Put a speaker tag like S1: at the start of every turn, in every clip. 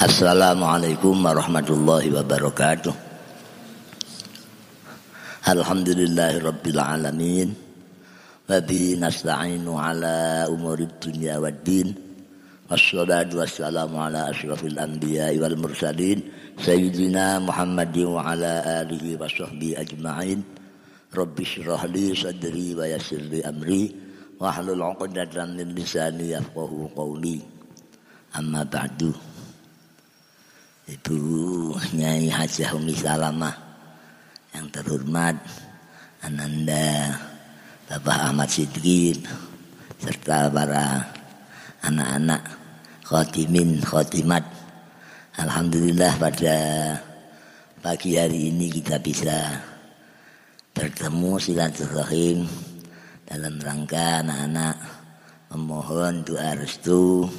S1: Assalamualaikum warahmatullahi wabarakatuh. Alhamdulillahi rabbil alamin. Wa bihi nasta'inu ala umuri dunya waddin. Wassalatu wassalamu ala asyrafil anbiya wal mursalin sayyidina Muhammadin wa ala alihi wa sahbihi ajma'in. Rabbi syrah sadri wa yassir li amri wa hlul 'uqdatam min lisani yafqahu qawli. Amma ba'du. Ibu Nyai Hajah Umi Salamah yang terhormat Ananda Bapak Ahmad Sidkin serta para anak-anak khotimin khotimat Alhamdulillah pada pagi hari ini kita bisa bertemu silaturahim dalam rangka anak-anak memohon doa restu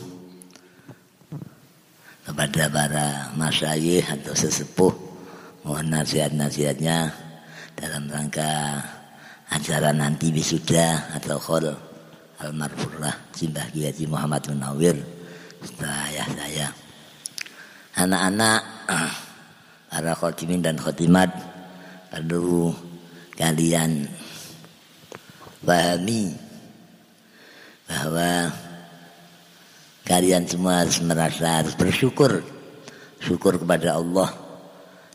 S1: kepada para masyayikh atau sesepuh mohon nasihat-nasihatnya dalam rangka acara nanti wisuda atau khol almarhumah Simbah Kiai Muhammad Munawir saya saya. Anak-anak para khotimin dan khotimat perlu kalian pahami bahwa Kalian semua harus merasa harus bersyukur. Syukur kepada Allah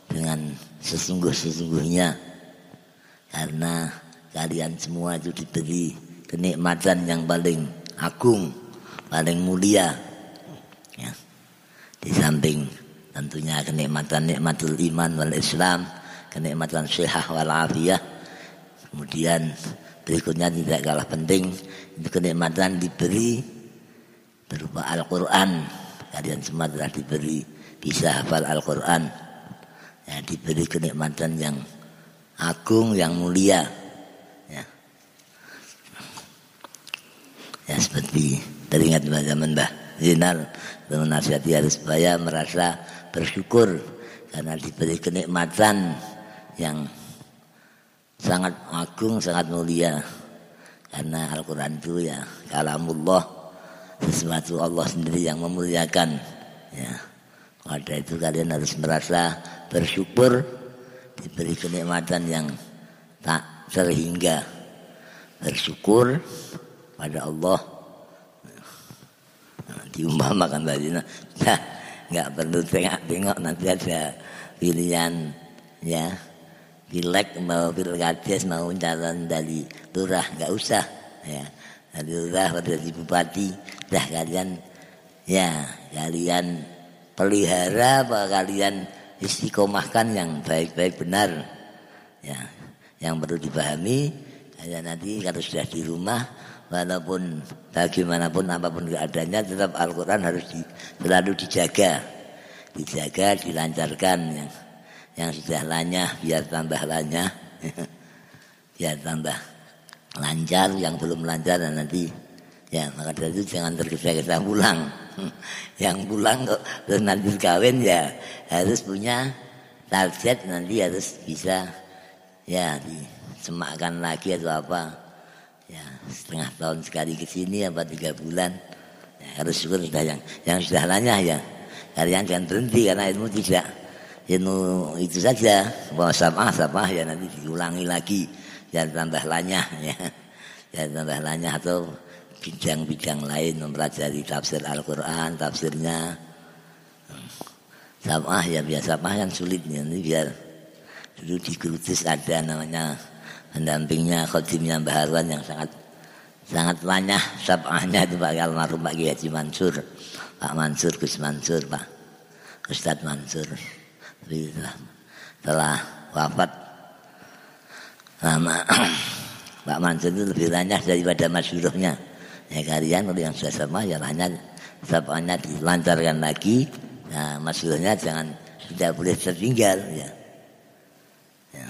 S1: dengan sesungguh-sesungguhnya. Karena kalian semua itu diberi kenikmatan yang paling agung, paling mulia. Ya. Di samping tentunya kenikmatan nikmatul iman wal Islam, kenikmatan syihah wal afiyah. Kemudian berikutnya tidak kalah penting itu kenikmatan diberi berupa Al-Quran. Kalian semua telah diberi bisa hafal Al-Quran. Ya, diberi kenikmatan yang agung yang mulia. Ya, ya seperti teringat zaman Mbah Zinal menasihati harus supaya merasa bersyukur karena diberi kenikmatan yang sangat agung sangat mulia. Karena Al-Quran itu ya kalamullah sesuatu Allah sendiri yang memuliakan. Ya. Pada itu kalian harus merasa bersyukur diberi kenikmatan yang tak terhingga. Bersyukur pada Allah. Nah, diumpamakan tadi nah, nggak perlu tengok-tengok nanti ada pilihan ya. Pilek mau pilkades mau calon dari lurah nggak usah ya dari lurah dari bupati Dah kalian ya kalian pelihara apa kalian istiqomahkan yang baik-baik benar. Ya, yang perlu dipahami kalian nanti kalau sudah di rumah walaupun bagaimanapun apa pun keadaannya tetap Al-Quran harus di, selalu dijaga. Dijaga dilancarkan yang yang sudah lanyah biar tambah lanyah. Biar tambah lancar yang belum lancar dan nanti Ya, maka dari itu jangan tergesa-gesa pulang. Yang pulang kok terus nanti kawin ya harus punya target nanti harus bisa ya disemakkan lagi atau apa. Ya, setengah tahun sekali ke sini apa tiga bulan. Ya, harus syukur sudah yang yang sudah lanyah ya. Kalian jangan berhenti karena ilmu tidak ilmu itu saja. Bahwa sama sama ya nanti diulangi lagi. Jangan tambah lanyah ya. Jangan tambah lanyah atau bidang-bidang lain mempelajari tafsir Al-Quran, tafsirnya. Samah ya biasa mah yang sulitnya ini biar dulu di Grutis ada namanya pendampingnya khotimnya Mbah yang sangat sangat banyak sabahnya itu Pak almarhum Pak Haji Mansur Pak Mansur Gus Mansur Pak Ustadz Mansur tapi telah, telah wafat lama. Pak Mansur itu lebih banyak daripada masyuruhnya ya kalian kalau yang sudah sama ya hanya sapanya dilancarkan lagi. Nah maksudnya jangan tidak boleh tertinggal ya. Ya,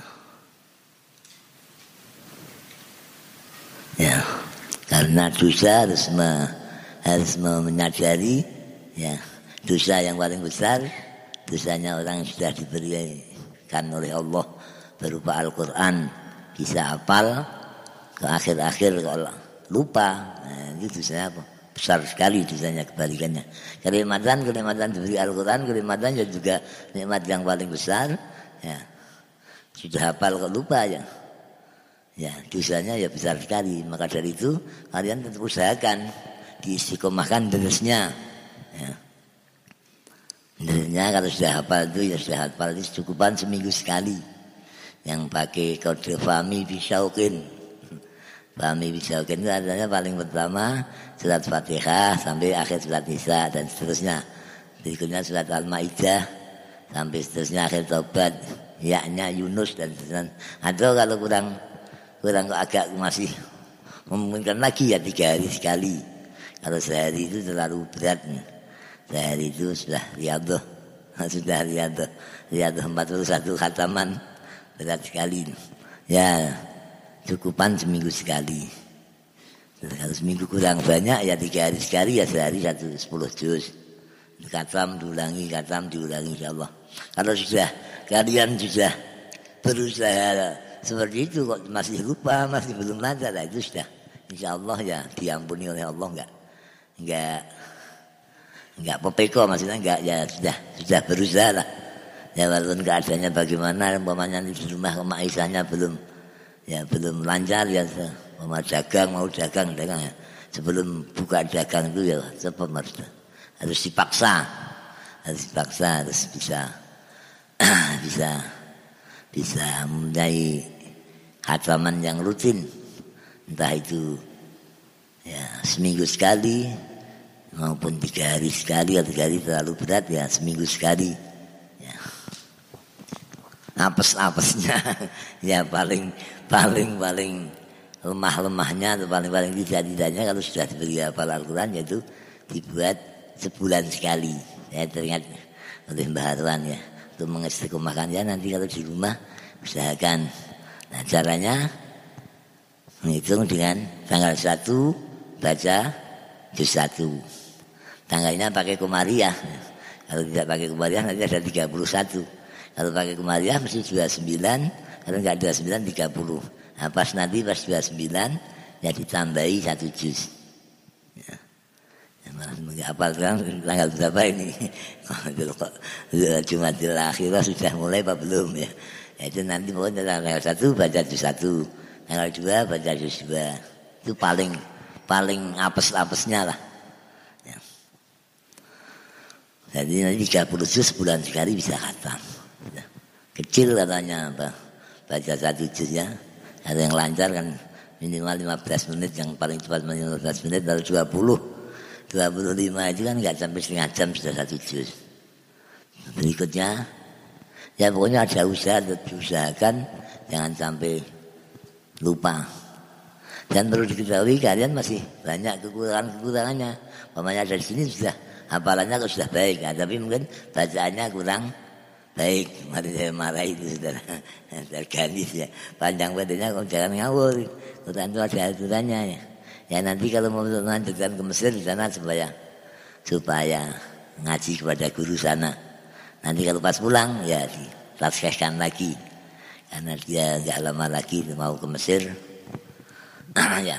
S1: ya. karena dosa harus me, harus menyadari ya. Dosa yang paling besar dosanya orang yang sudah diberikan oleh Allah berupa Al-Quran bisa hafal ke akhir-akhir kalau lupa nah, itu saya apa besar sekali dosanya kebalikannya. Kenikmatan, kenikmatan diberi Al-Quran, kenikmatan ya juga nikmat yang paling besar. Ya. Sudah hafal kok lupa ya. Ya, dosanya ya besar sekali. Maka dari itu kalian tetap usahakan diistiqomahkan derasnya. Ya. Derasnya kalau sudah hafal itu ya sudah hafal itu cukupan seminggu sekali. Yang pakai kode Fami Bisaukin. Fami Bisaukin itu adanya paling pertama surat Fatihah sampai akhir surat Nisa dan seterusnya. Berikutnya surat Al-Maidah sampai seterusnya akhir Taubat. Yaknya Yunus dan seterusnya. Atau kalau kurang kurang agak masih memungkinkan lagi ya tiga hari sekali. Kalau sehari itu terlalu berat. Sehari itu sudah riadoh. Sudah riadoh. Riadoh 41 khataman. Berat sekali. Ya cukupan seminggu sekali. Kalau seminggu kurang banyak ya tiga hari sekali ya sehari satu sepuluh juz. Katam diulangi, katam diulangi insya Allah. Kalau sudah kalian sudah berusaha seperti itu kok masih lupa, masih belum lancar, lah itu sudah insya Allah ya diampuni oleh Allah enggak enggak enggak popeko maksudnya enggak ya sudah sudah berusaha lah ya walaupun keadaannya bagaimana umpamanya di rumah kemaisahnya belum ya belum lancar ya mau dagang mau dagang dagang ya. Sebelum buka dagang itu ya cepat harus dipaksa harus dipaksa harus bisa bisa bisa mempunyai hataman yang rutin. Entah itu ya seminggu sekali maupun tiga hari sekali atau tiga hari terlalu berat ya seminggu sekali. Apes-apesnya ya paling paling paling lemah-lemahnya atau paling-paling tidak-tidaknya kalau sudah diberi hafal Al-Quran yaitu dibuat sebulan sekali saya teringat oleh Mbah Harwan ya untuk mengistiqomahkan ya nanti kalau di rumah usahakan. Nah caranya menghitung dengan tanggal 1 baca juz 1. Tanggalnya pakai komariah. Kalau tidak pakai komariah nanti ada 31. Kalau pakai komariah mesti 29, kalau enggak ada 9 30. Nah, pas nanti pas 29 ya ditambahi satu juz. Ya apa kan tanggal berapa ini Jumatil akhirah sudah mulai apa belum ya itu nanti pokoknya tanggal satu baca juz satu tanggal dua baca juz dua itu paling paling apes-apesnya lah ya. jadi nanti 30 juz sebulan sekali bisa khatam ya. Kecil katanya apa baca satu juz ya ada yang lancar kan minimal 15 menit yang paling cepat 15 menit lalu 20 25 itu kan nggak sampai setengah jam sudah satu juz. Berikutnya, ya pokoknya ada usaha, diusahakan jangan sampai lupa. Dan perlu diketahui kalian masih banyak kekurangan-kekurangannya. Pokoknya dari sini sudah hafalannya sudah baik, ya, tapi mungkin bacaannya kurang baik. Mari saya marah itu saudara. Terganis ya. Panjang badannya kok jangan ngawur. Quran itu ada aturannya ya. Ya nanti kalau mau melanjutkan ke Mesir di sana supaya supaya ngaji kepada guru sana. Nanti kalau pas pulang ya dilaksanakan lagi karena dia nggak lama lagi mau ke Mesir. ya.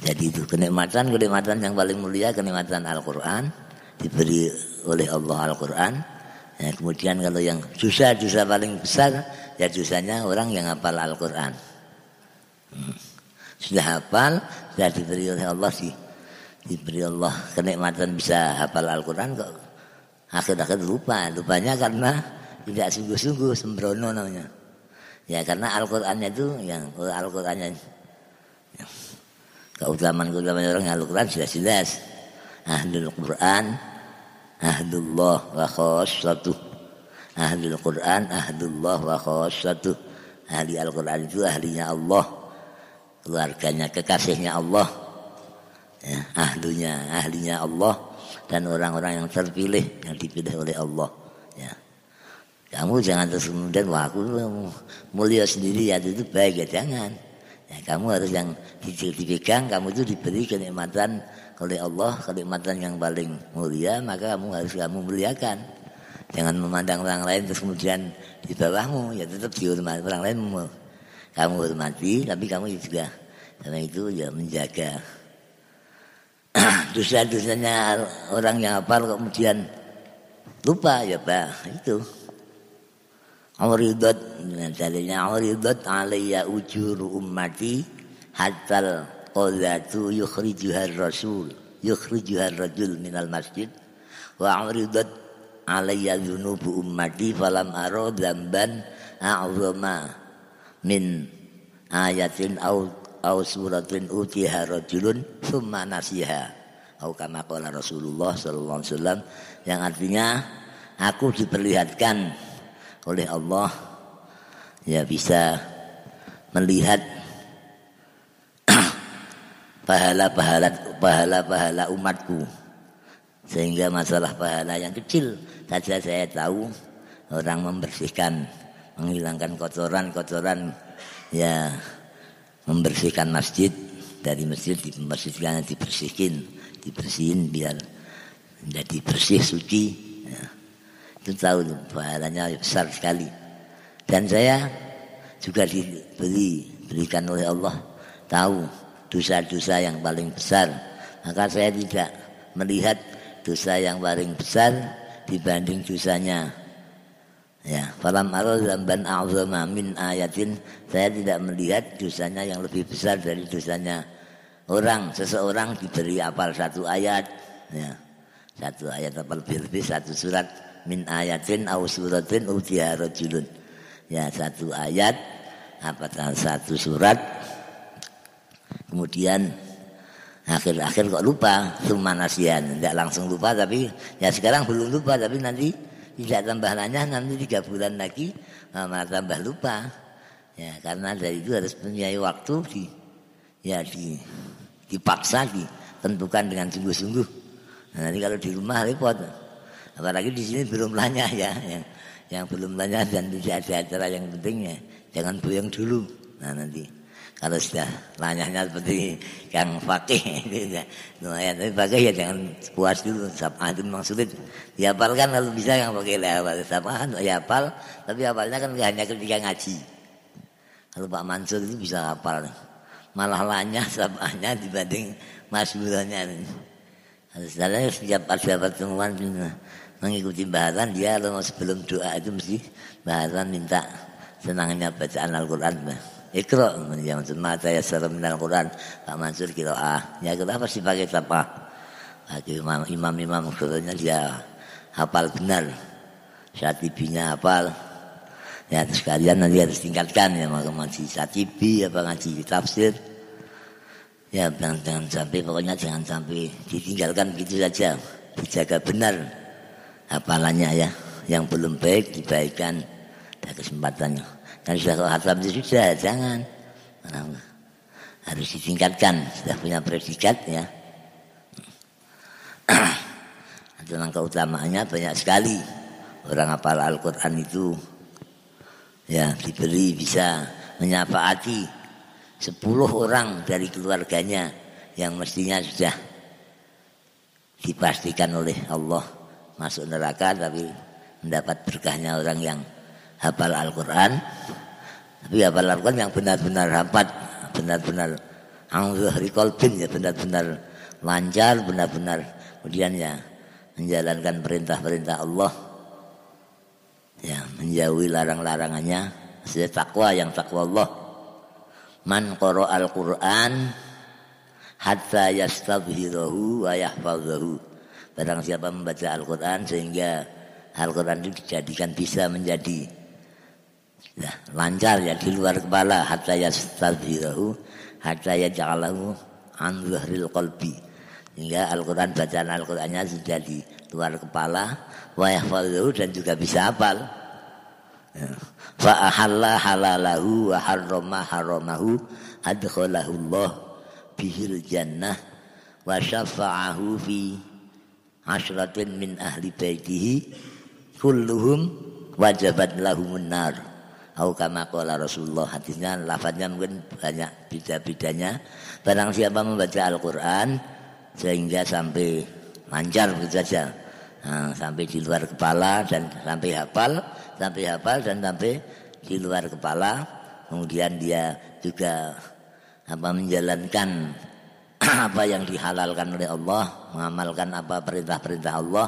S1: Jadi itu kenikmatan kenikmatan yang paling mulia kenikmatan Al-Quran diberi oleh Allah Al-Quran. Ya, kemudian kalau yang susah susah paling besar ya susahnya orang yang hafal Al-Quran. Sudah hafal, sudah diberi oleh Allah sih. Diberi Allah kenikmatan bisa hafal Al-Quran kok akhir-akhir lupa. Lupanya karena tidak sungguh-sungguh sembrono namanya. Ya karena Al-Qurannya itu yang Al-Qurannya ya, keutamaan-keutamaan orang Al-Quran sudah jelas. Ahlul Quran, Ahlullah wa khassatuh. Ahlul Quran, Ahlullah wa khassatuh. Ahli Al-Quran itu ahlinya Allah. Keluarganya kekasihnya Allah. Ya, ahlunya ahlinya Allah. Dan orang-orang yang terpilih yang dipilih oleh Allah. Ya. Kamu jangan terus kemudian wah aku mulia sendiri ya itu baik. Ya jangan. Ya kamu harus yang dipegang kamu itu diberi kenikmatan oleh Allah kenikmatan yang paling mulia maka kamu harus kamu muliakan. Jangan memandang orang lain terus kemudian di bawahmu. Ya tetap dihormati. Orang lain kamu hormati tapi kamu juga. Karena itu ya menjaga. Dosa-dosanya orang yang hafal kemudian lupa ya Pak. Itu. Auridat dalilnya auridat alayya ujuru ummati hatal qadatu yukhrijuha rasul yukhrijuha rajul minal masjid wa auridat alayya dhunubu ummati falam aro dzamban a'zama min ayatin au au suratin utiha rajulun thumma nasiha. Au kama qala Rasulullah sallallahu alaihi wasallam yang artinya aku diperlihatkan oleh Allah ya bisa melihat pahala-pahala pahala-pahala umatku sehingga masalah pahala yang kecil saja saya tahu orang membersihkan menghilangkan kotoran-kotoran ya membersihkan masjid dari masjid dibersihkan dibersihin dibersihin biar menjadi bersih suci ya. itu tahu pahalanya besar sekali dan saya juga diberi berikan oleh Allah tahu dosa-dosa yang paling besar maka saya tidak melihat dosa yang paling besar dibanding dosanya Ya, falam aral zamban a'zama min ayatin. Saya tidak melihat dosanya yang lebih besar dari dosanya orang. Seseorang diberi apal satu ayat. Ya. Satu ayat apal lebih-lebih satu surat min ayatin au suratin. Ya, satu ayat apakah satu surat. Kemudian akhir-akhir kok lupa cuma nasihan tidak langsung lupa tapi ya sekarang belum lupa tapi nanti tidak tambah nanya nanti tiga bulan lagi malah tambah lupa. Ya karena dari itu harus punya waktu di ya di dipaksa ditentukan dengan sungguh-sungguh. Nah, nanti kalau di rumah repot. Apalagi di sini belum nanya ya yang yang belum nanya dan tidak ada acara yang pentingnya jangan boyong dulu. Nah nanti kalau sudah nanyanya seperti yang fakih itu ya. Tapi fakih ya jangan puas dulu sabah itu memang sulit dihafalkan kalau bisa yang pakai lewat sabah ya hafal. Tapi hafalnya kan hanya ketika ngaji. Kalau Pak Mansur itu bisa hafal. Malah lanyah sabahnya dibanding masburannya. Sebenarnya setiap ada pertemuan mengikuti bahasan dia kalau sebelum doa itu mesti bahasan minta senangnya bacaan Al-Quran. Ikra yang mata ya minal Quran Pak Mansur ah Ya kenapa sih pakai apa? Bagi imam-imam imam dia hafal benar. Syatibinya hafal. Ya terus kalian nanti harus tingkatkan ya mau ngaji satibi apa ngaji tafsir. Ya jangan, jangan sampai pokoknya jangan sampai ditinggalkan begitu saja. Dijaga benar hafalannya ya. Yang belum baik dibaikan ada kesempatannya. Dan sudah khatam itu sudah jangan. Harus ditingkatkan. Sudah punya predikat ya. Tentang keutamaannya banyak sekali. Orang hafal Al-Quran itu ya diberi bisa menyapaati sepuluh orang dari keluarganya yang mestinya sudah dipastikan oleh Allah masuk neraka tapi mendapat berkahnya orang yang hafal Al-Quran. Tapi hafal Al-Quran yang benar-benar rapat benar-benar angzuhri ya benar-benar lancar benar-benar kemudian ya menjalankan perintah-perintah Allah. Ya menjauhi larang-larangannya. Sesuai takwa yang takwa Allah. Man qara al-Qur'an hatta yastabhirahu wa yahfazahu. Barang siapa membaca Al-Qur'an sehingga Al-Qur'an itu dijadikan bisa menjadi ya, lancar ya di luar kepala. Hatta yastadhirahu hatta yaj'alahu an zahril qalbi. Hingga Al-Qur'an bacaan Al-Qur'annya sudah di luar kepala wa yahfazuhu dan juga bisa hafal. Ya. fa ahalla halalahu wa harrama haramahu adkhalahu Allah bihil jannah wa syafa'ahu fi asyratin min ahli baitihi kulluhum wajabat lahumun nar Au kama qala Rasulullah hadisnya lafadznya mungkin banyak beda-bedanya. Barang siapa membaca Al-Qur'an sehingga sampai lancar begitu saja. Nah, sampai di luar kepala dan sampai hafal, sampai hafal dan sampai di luar kepala. Kemudian dia juga apa menjalankan apa yang dihalalkan oleh Allah, mengamalkan apa perintah-perintah Allah,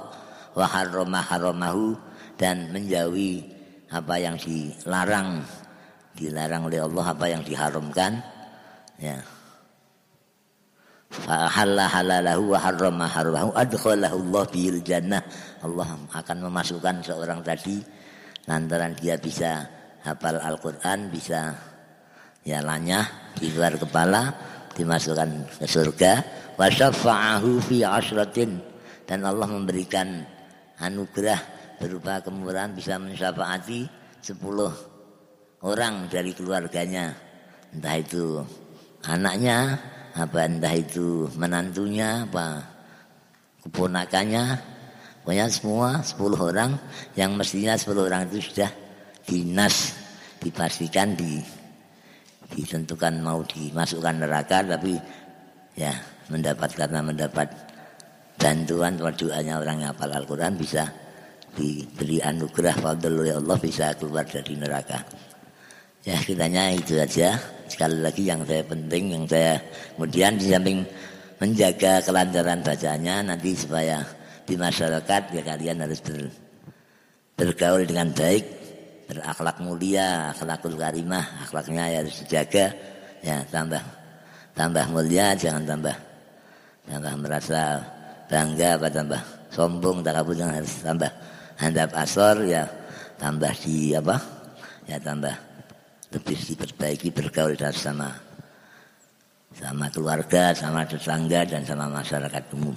S1: wa haramahu dan menjauhi apa yang dilarang dilarang oleh Allah apa yang diharamkan ya. Halal halalahu wa harrama haramahu adkhalahu Allah bil jannah. Allah akan memasukkan seorang tadi lantaran dia bisa hafal Al-Qur'an bisa ya lanyah di luar kepala dimasukkan ke surga. Wa syafa'ahu fi asratin dan Allah memberikan anugerah berupa kemurahan bisa mensyafaati sepuluh orang dari keluarganya. Entah itu anaknya apa entah itu menantunya apa keponakannya. Pokoknya semua 10 orang yang mestinya 10 orang itu sudah dinas dipastikan di ditentukan mau dimasukkan neraka tapi ya mendapat karena mendapat bantuan doanya orang yang hafal Al-Quran bisa diberi anugerah fadl oleh Allah bisa keluar dari neraka. Ya kitanya itu saja. Sekali lagi yang saya penting, yang saya kemudian di samping menjaga kelancaran bacanya nanti supaya di masyarakat ya kalian harus ber, bergaul dengan baik, berakhlak mulia, akhlakul karimah, akhlaknya ya harus dijaga, ya tambah tambah mulia, jangan tambah tambah merasa bangga apa tambah sombong, takabur jangan harus tambah handap asor ya tambah di apa ya tambah lebih diperbaiki bergaul sama sama keluarga, sama tetangga dan sama masyarakat umum.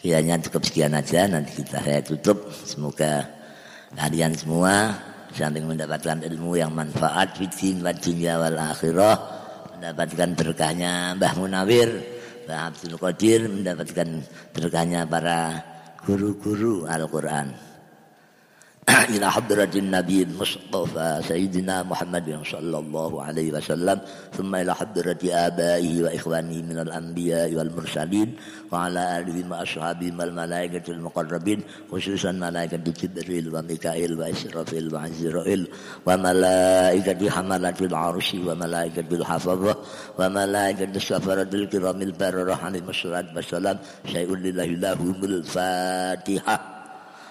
S1: Kiranya cukup sekian aja nanti kita saya tutup. Semoga kalian semua samping mendapatkan ilmu yang manfaat fitin wa dunya wal akhirah mendapatkan berkahnya Mbah Munawir Mbah Abdul Qadir mendapatkan berkahnya para guru-guru Al-Qur'an. إلى حضرة النبي المصطفى سيدنا محمد صلى الله عليه وسلم ثم إلى حضرة آبائه وإخوانه من الأنبياء والمرسلين وعلى آله وأصحابه والملائكة المقربين خصوصا ملائكة جبريل وميكائيل وإسرافيل وعزرائيل وملائكة حملة العرش وملائكة الحفظة وملائكة السفرة الكرام البررة عليهم الصلاة والسلام شيء لله لهم الفاتحة.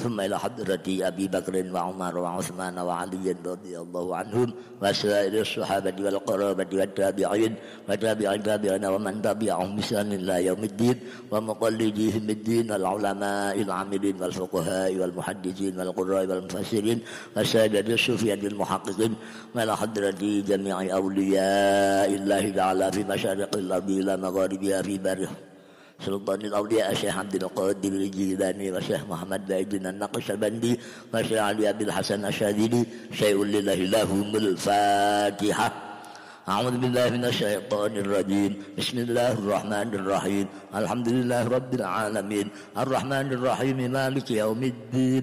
S1: ثم إلى حضرة أبي بكر وعمر وعثمان وعلي رضي الله عنهم وسائر الصحابة والقرابة والتابعين وتابع التابعين ومن تبعهم بسان إلى يوم الدين ومقلديهم الدين العلماء العاملين والفقهاء والمحدثين والقراء والمفسرين وسائر الصوفية المحققين وإلى حضرة جميع أولياء الله تعالى في مشارق الأرض إلى مغاربها في بره. سلطان الأولياء الشيخ عبد القادر الجيلاني والشيخ محمد بايدين النقشبندي والشيخ علي بن الحسن الشاذلي شيء لله لهم الفاتحة. أعوذ بالله من الشيطان الرجيم. بسم الله الرحمن الرحيم. الحمد لله رب العالمين. الرحمن الرحيم. مالك يوم الدين.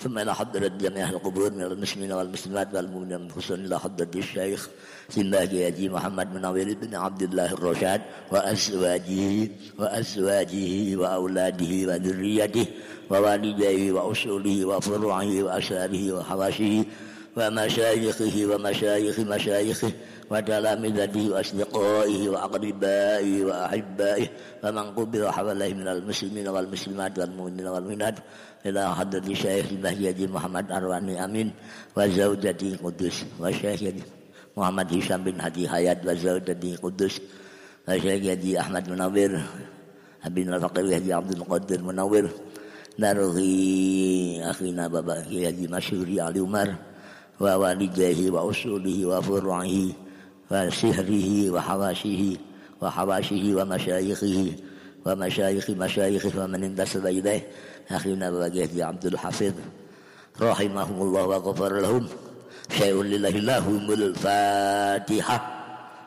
S1: ثم إلى حضرة جميع القبور من المسلمين والمسلمات والمؤمنين خصوصا إلى حضرة الشيخ سماه يجي محمد بن عويل بن عبد الله الرشاد وأزواجه وأزواجه وأولاده وذريته ووالديه وأصوله وفروعه وأساره وحواشيه ومشايخه ومشايخ مشايخه وتلامذته وأصدقائه وأقربائه وأحبائه ومن قبل حوله من المسلمين والمسلمات والمؤمنين والمؤمنات إلى حضرة الشيخ المهدي محمد أرواني أمين وزوجته قدس والشيخ محمد هشام بن هدي حياة وزوجته قدس والشيخ يدي أحمد منور أبينا الفقير يدي عبد القادر منور نرغي أخينا بابا يدي مشهور علي عمر ووالديه وأصوله وفروعه وسهره وحواشيه وحواشيه ومشايخه ومشايخ مشايخه ومن انتسب إليه أخينا بوجه عبد الحفيظ رحمهم الله وغفر لهم. شيء لله لهم الفاتحة.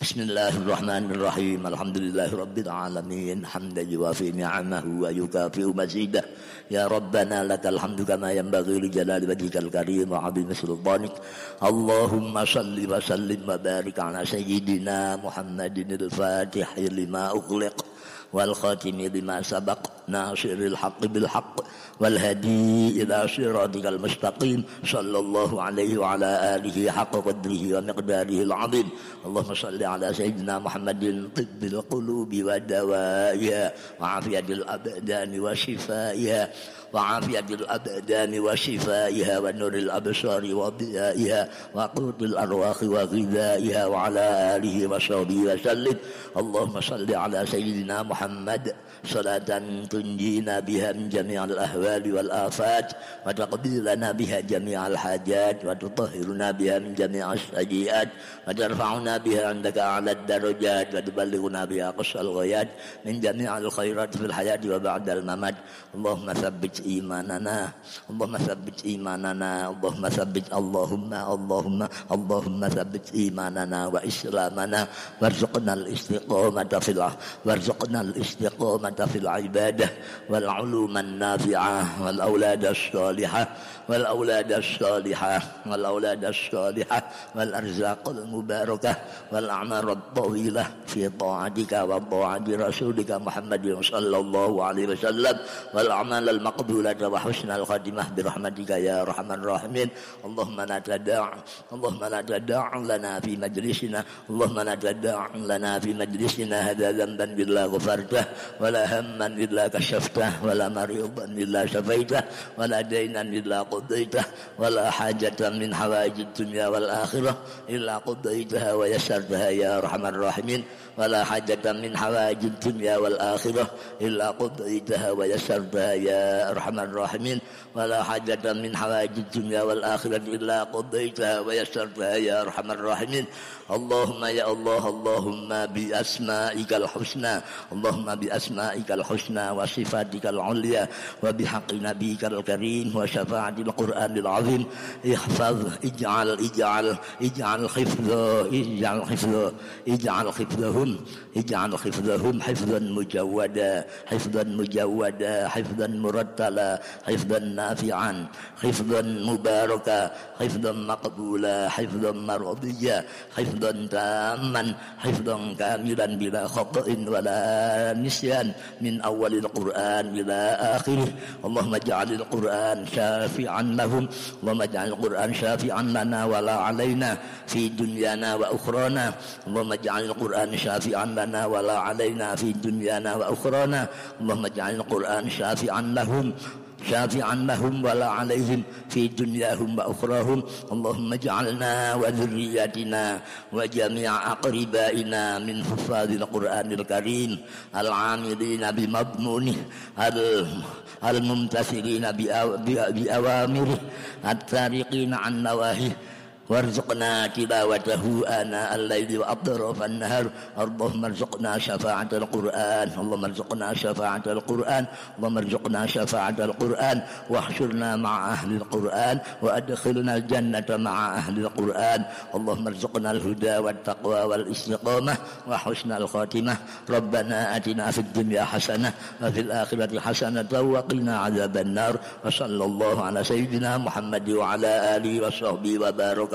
S1: بسم الله الرحمن الرحيم الحمد لله رب العالمين حمدا يوافي نعمه ويكافئ مزيده يا ربنا لك الحمد كما ينبغي لجلال وجهك الكريم وعظيم سلطانك اللهم صل وسلم وبارك على سيدنا محمد الفاتح لما أغلق والخاتم لما سبق ناصر الحق بالحق والهدي إلى صراطك المستقيم صلى الله عليه وعلى آله حق قدره ومقداره العظيم. اللهم صل على سيدنا محمد طب القلوب ودوائها وعافية الأبدان وشفائها. وعافية الأبدان وشفائها ونور الأبصار وضيائها وقوت الأرواح وغذائها وعلى آله وصحبه وسلم. اللهم صل على سيدنا محمد. صلاة تنجينا بها من جميع الأهوال والآفات وتقضي لنا بها جميع الحاجات وتطهرنا بها من جميع السيئات وترفعنا بها عندك أعلى الدرجات وتبلغنا بها قصى الغايات من جميع الخيرات في الحياة وبعد الممات. اللهم ثبت إيماننا. اللهم ثبت إيماننا. اللهم ثبت اللهم اللهم اللهم ثبت إيماننا وإسلامنا. وارزقنا الاستقامة في وارزقنا الاستقامة في العبادة والعلوم النافعة والأولاد الصالحة. والأولاد الصالحة والأولاد الصالحة والأرزاق المباركة والأعمار الطويلة في طاعتك وطاعة رسولك محمد صلى الله عليه وسلم والأعمال المقبولة وحسن الخاتمة برحمتك يا أرحم الراحمين. اللهم لا تدع اللهم لا تدع لنا في مجلسنا اللهم لا تدع لنا في مجلسنا هذا ذنبا إلا غفرته ولا هما إلا كشفته ولا مريضا إلا شفيته ولا دينا إلا قضيته ولا حاجة من حوائج الدنيا والآخرة إلا قضيتها ويسرتها يا أرحم الراحمين. ولا حاجة من حوائج الدنيا والآخرة إلا قضيتها ويسرتها يا أرحم الراحمين. ولا حاجة من حوائج الدنيا والآخرة إلا قضيتها ويسرتها يا أرحم الراحمين. اللهم يا الله اللهم بأسمائك الحسنى اللهم بأسمائك الحسنى وصفاتك العليا وبحق نبيك الكريم وشفاعة القرآن العظيم. احفظ اجعل اجعل اجعل حفظه اجعل حفظه اجعل حفظهم. اجعل حفظهم حفظا مجودا حفظا مجودا حفظا مرتلا حفظا نافعا حفظا مباركا حفظا مقبولا حفظا مرضيا حفظا حفظا تاما حفظا كاملا بلا خطأ ولا نسيان من أول القرآن إلى آخره اللهم اجعل القرآن شافعا لهم اللهم اجعل القرآن شافعا لنا ولا علينا في دنيانا وأخرانا اللهم اجعل القرآن شافعا لنا ولا علينا في دنيانا وأخرانا. اللهم اجعل القرآن شافعا لهم شافعا لهم ولا عليهم في دنياهم وأخراهم. اللهم اجعلنا وذرياتنا وجميع أقربائنا من حفاظ القرآن الكريم العاملين بمضمونه الممتثلين بأوامره التارقين عن نواهيه. وارزقنا تلاوته آناء الليل وأطراف النهار. اللهم ارزقنا شفاعة القرآن. اللهم ارزقنا شفاعة القرآن. اللهم ارزقنا شفاعة القرآن. واحشرنا مع أهل القرآن وأدخلنا الجنة مع أهل القرآن. اللهم ارزقنا الهدى والتقوى والاستقامة وحسن الخاتمة. ربنا آتنا في الدنيا حسنة وفي الآخرة حسنة وقنا عذاب النار. وصلى الله على سيدنا محمد وعلى آله وصحبه وبارك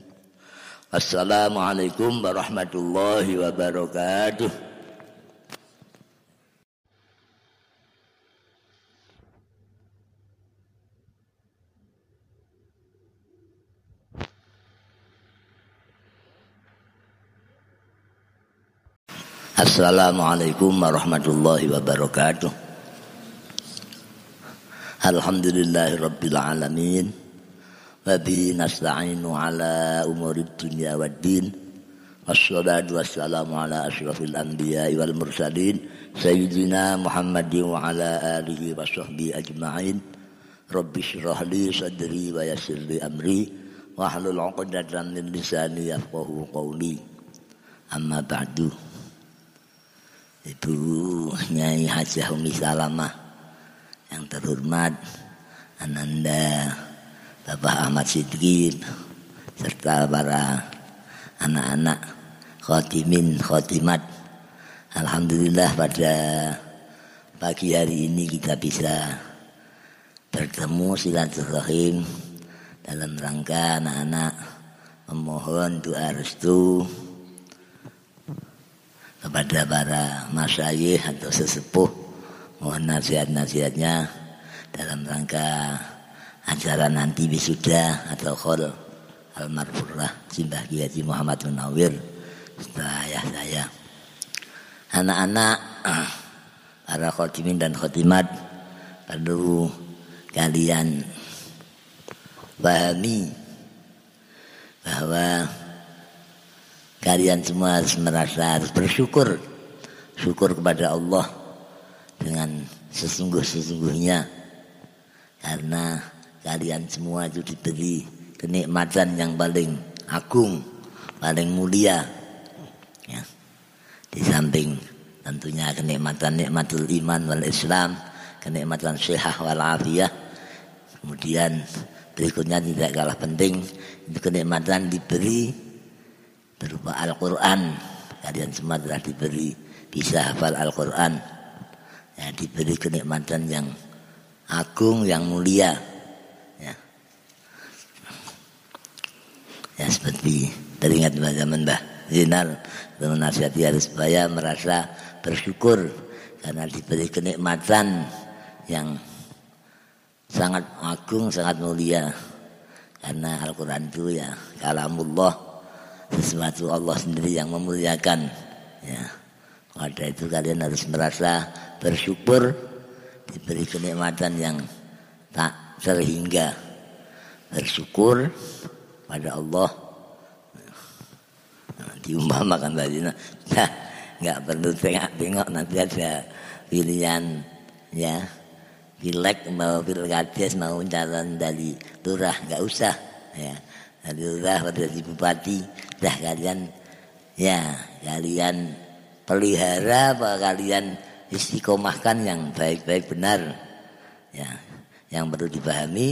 S1: Assalamualaikum warahmatullahi wabarakatuh. Assalamualaikum warahmatullahi wabarakatuh. Alhamdulillahirabbil alamin. Wabihi nasta'inu ala umuri dunia wa din. Wassalatu wassalamu ala ashrafil anbiya wal mursalin. Sayyidina Muhammadin wa ala alihi wa sahbihi ajma'in. Rabbi syrah li sadri wa yassir amri. Wa hlul uqdatan min lisani yafqahu qawli. Amma ba'du. Ibu Nyai Hajah Umi Salamah Yang terhormat Ananda Bapak Ahmad Sidkin serta para anak-anak khotimin khotimat Alhamdulillah pada pagi hari ini kita bisa bertemu silaturahim dalam rangka anak-anak memohon doa restu kepada para masyayikh atau sesepuh. Mohon nasihat-nasihatnya dalam rangka acara nanti wisuda atau khol almarhumah Simbah Kiai Muhammad Munawir saya saya. Anak-anak para khotimin dan khotimat perlu kalian pahami bahwa kalian semua harus merasa harus bersyukur syukur kepada Allah dengan sesungguh-sesungguhnya. Karena kalian semua itu diberi kenikmatan yang paling agung, paling mulia. Ya. Di samping tentunya kenikmatan nikmatul iman wal Islam, kenikmatan syihah wal afiyah. Kemudian berikutnya tidak kalah penting itu kenikmatan diberi berupa Al-Qur'an. Kalian semua telah diberi bisa hafal Al-Qur'an. Ya, diberi kenikmatan yang agung yang mulia ya seperti teringat zaman Mbah Zinar menasihati harus supaya merasa bersyukur karena diberi kenikmatan yang sangat agung, sangat mulia. Karena Al-Quran itu ya kalamullah sesuatu Allah sendiri yang memuliakan. Ya, pada itu kalian harus merasa bersyukur diberi kenikmatan yang tak terhingga bersyukur pada Allah. Nah, diumpamakan tadi. Nah, nggak perlu tengok-tengok nanti ada pilihan ya. Pilek mau pilkades mau calon dari lurah. Nggak usah ya. Dari lurah pada di bupati. Dah kalian ya kalian pelihara apa kalian istiqomahkan yang baik-baik benar ya. Yang perlu dipahami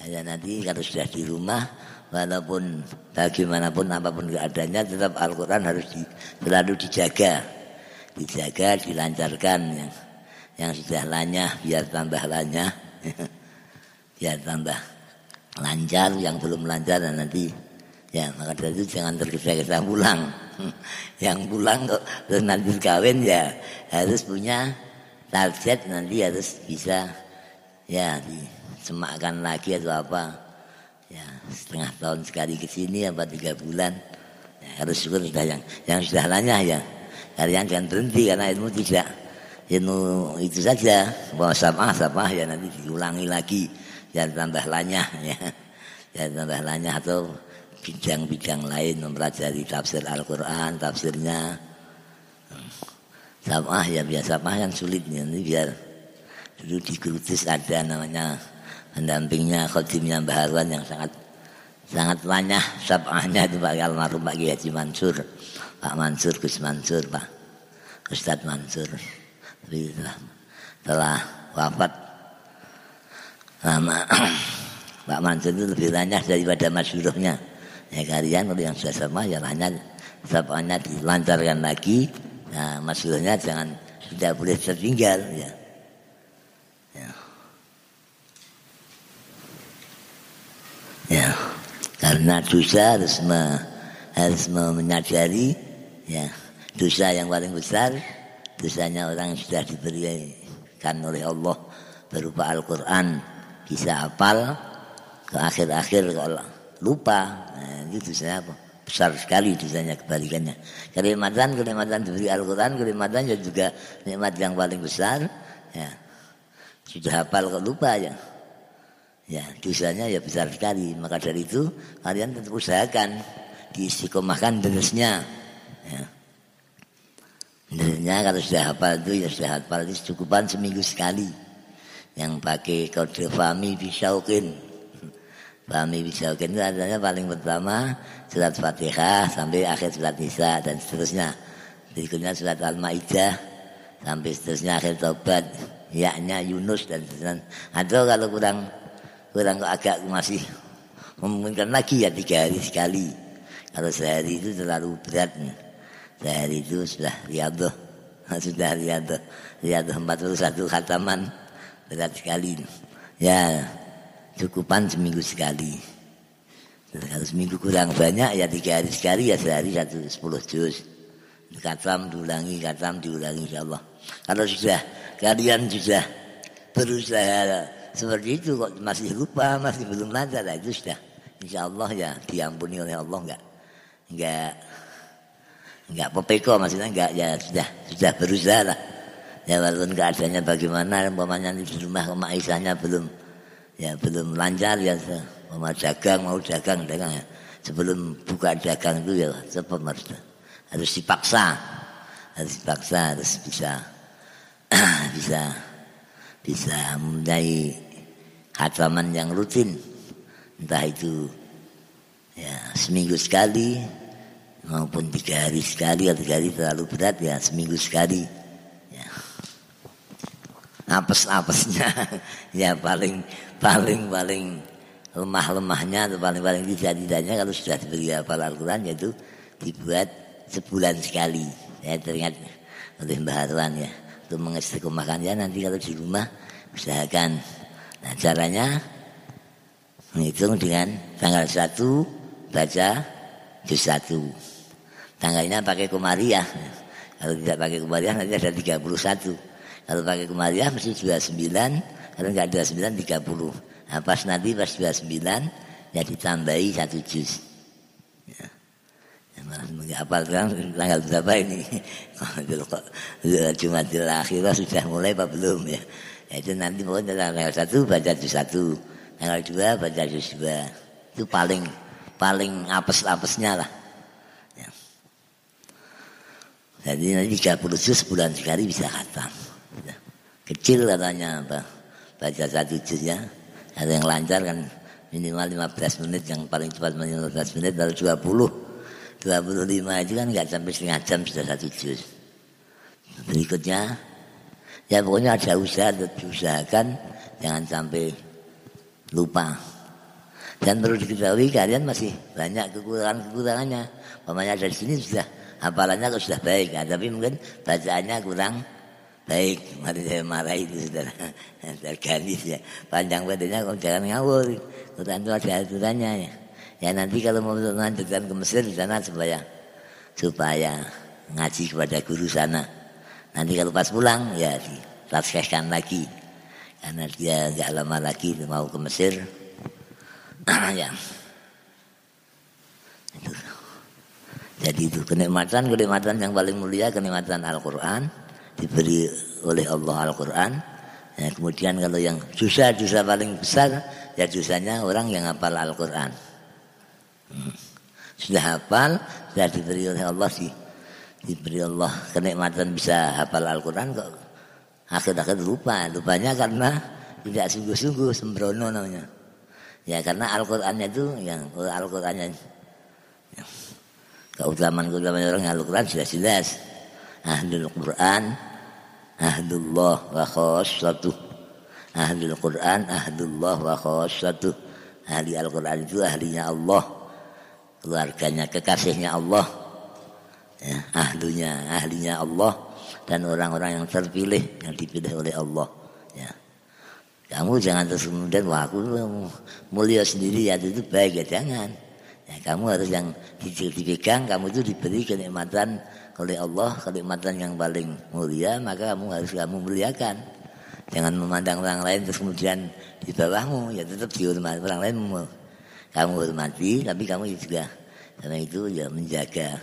S1: kalian nanti kalau sudah di rumah walaupun bagaimanapun apa pun keadaannya tetap Al-Quran harus di, selalu dijaga. Dijaga dilancarkan. Yang yang sudah lanyah biar tambah lanyah. Biar tambah lancar. Yang belum lancar dan nanti ya maka dari itu jangan tergesa-gesa pulang. Yang pulang kok terus nanti kawin ya harus punya target nanti harus bisa ya disemakkan lagi atau apa ya setengah tahun sekali ke sini apa tiga bulan. Ya, harus syukur sudah yang yang sudah lanyah ya. Kalian jangan berhenti karena ilmu tidak. Ilmu itu saja. Bahwa sama sama ya nanti diulangi lagi. Jangan tambah lanyah ya. Jangan tambah lanyah atau bidang-bidang lain mempelajari tafsir Al-Quran tafsirnya. Sama ya biasa mah yang sulit ini biar dulu di ada namanya pendampingnya khotimnya Mbah Harwan yang sangat sangat banyak sabahnya itu Pak almarhum Pak Haji Mansur Pak Mansur Gus Mansur Pak Ustadz Mansur. Tapi telah, telah wafat lama Pak Mansur itu lebih banyak daripada masyurahnya ya kalian kalau yang sudah sama ya hanya sabahnya dilancarkan lagi. Nah masyurahnya jangan tidak boleh tertinggal ya, ya. Karena dosa harus me, harus menyadari ya. Dosa yang paling besar dosanya orang yang sudah diberikan oleh Allah berupa Al-Quran. Bisa hafal ke akhir-akhir kalau lupa. Nah, itu dosanya apa? Besar sekali dosanya kebalikannya. Kenikmatan kenikmatan diberi Al-Quran kenikmatan juga nikmat yang paling besar ya. Sudah hafal kok lupa ya ya dosanya ya besar sekali. Maka dari itu kalian tentu usahakan diistiqomahkan derasnya ya. Derasnya kalau sudah hafal itu ya sudah hafal itu cukupan seminggu sekali. Yang pakai kode fami bisaukin. Fami bisaukin itu adanya paling pertama surat fatihah sampai akhir surat nisa dan seterusnya. Berikutnya surat al-maidah sampai seterusnya akhir tobat yaknya Yunus dan seterusnya. Atau kalau kurang kurang agak masih memungkinkan lagi ya tiga hari sekali. Kalau sehari itu terlalu berat. Sehari itu sudah riadoh. Sudah riadoh. Riadoh 41 khataman. Berat sekali. Ya cukupan seminggu sekali. Kalau seminggu kurang banyak ya tiga hari sekali ya sehari satu sepuluh juz. Katam diulangi katam diulangi insya Allah. Kalau sudah kalian sudah berusaha seperti itu kok masih lupa, masih belum lancar, nah, itu sudah insya Allah ya diampuni oleh Allah enggak? Enggak enggak popeko maksudnya enggak ya sudah sudah berusaha lah. Ya walaupun keadaannya bagaimana umpamanya di rumah Aisyahnya belum ya belum lancar ya mau dagang mau dagang dagang ya. Sebelum buka dagang itu ya cepat harus harus dipaksa. Harus dipaksa harus bisa bisa bisa mempunyai khataman yang rutin. Entah itu ya seminggu sekali maupun tiga hari sekali atau tiga hari terlalu berat ya seminggu sekali. Ya. apes-apesnya ya paling paling paling lemah-lemahnya atau paling-paling tidak-tidaknya kalau sudah diberi hafal Al-Quran yaitu dibuat sebulan sekali. Saya teringat oleh Mbah Harwan ya untuk mengistiqomahkannya nanti kalau di rumah usahakan. Nah caranya menghitung dengan tanggal 1 baca juz 1. Tanggalnya pakai komariah. Kalau tidak pakai komariah nanti ada 31. Kalau pakai komariah mesti 29, kalau enggak ada 9 30. Nah, pas nanti pas 29 ya ditambahi satu juz. Ya apa tanggal berapa ini? Jumatil akhirah sudah mulai apa belum ya, ya itu nanti pokoknya tanggal satu baca juz satu. Tanggal dua baca juz dua. Itu paling paling apes-apesnya lah. Ya. jadi nanti 30 juz sebulan sekali bisa khatam. Ya. kecil katanya apa baca satu juz ya. Ada yang lancar kan minimal 15 menit yang paling cepat 15 menit baru 20 25 itu kan nggak sampai setengah jam sudah satu juz. Berikutnya, ya pokoknya ada usaha, diusahakan jangan sampai lupa. Dan perlu diketahui kalian masih banyak kekurangan-kekurangannya. Pokoknya dari sini sudah hafalannya sudah baik, nah, tapi mungkin bacaannya kurang baik. Mari saya marah itu saudara. Terganis ya. Panjang badannya kok jangan ngawur. Quran itu ada aturannya ya. Ya nanti kalau mau melanjutkan ke Mesir di sana supaya supaya ngaji kepada guru sana. Nanti kalau pas pulang ya ditaskhkan lagi. Karena dia nggak lama lagi mau ke Mesir. ya. Itu. Jadi itu kenikmatan kenikmatan yang paling mulia kenikmatan Al-Quran diberi oleh Allah Al-Quran. Ya, kemudian kalau yang susah susah paling besar ya susahnya orang yang hafal Al-Quran. Sudah hafal, sudah diberi oleh Allah sih. Diberi Allah kenikmatan bisa hafal Al-Quran kok akhir-akhir lupa. Lupanya karena tidak sungguh-sungguh sembrono namanya. Ya karena Al-Qur'annya itu yang Al-Qur'annya ya, keutamaan-keutamaan orang Al-Qur'an jelas-jelas. Ahlul Qur'an ahlullah wa khassatuh. Ahlul Qur'an ahlullah wa khassatuh. Ahli Al-Qur'an itu ahlinya Allah. Keluarganya kekasihnya Allah. Ya, ahlunya ahlinya Allah dan orang-orang yang terpilih yang dipilih oleh Allah. Ya. Kamu jangan terus kemudian wah aku mulia sendiri ya itu baik ya jangan. Ya, kamu harus yang dipegang, kamu itu diberi kenikmatan oleh Allah, kenikmatan yang paling mulia, maka kamu harus kamu muliakan. Jangan memandang orang lain terus kemudian di bawahmu, ya tetap dihormati orang lain. Kamu hormati, tapi kamu juga. Karena itu ya menjaga.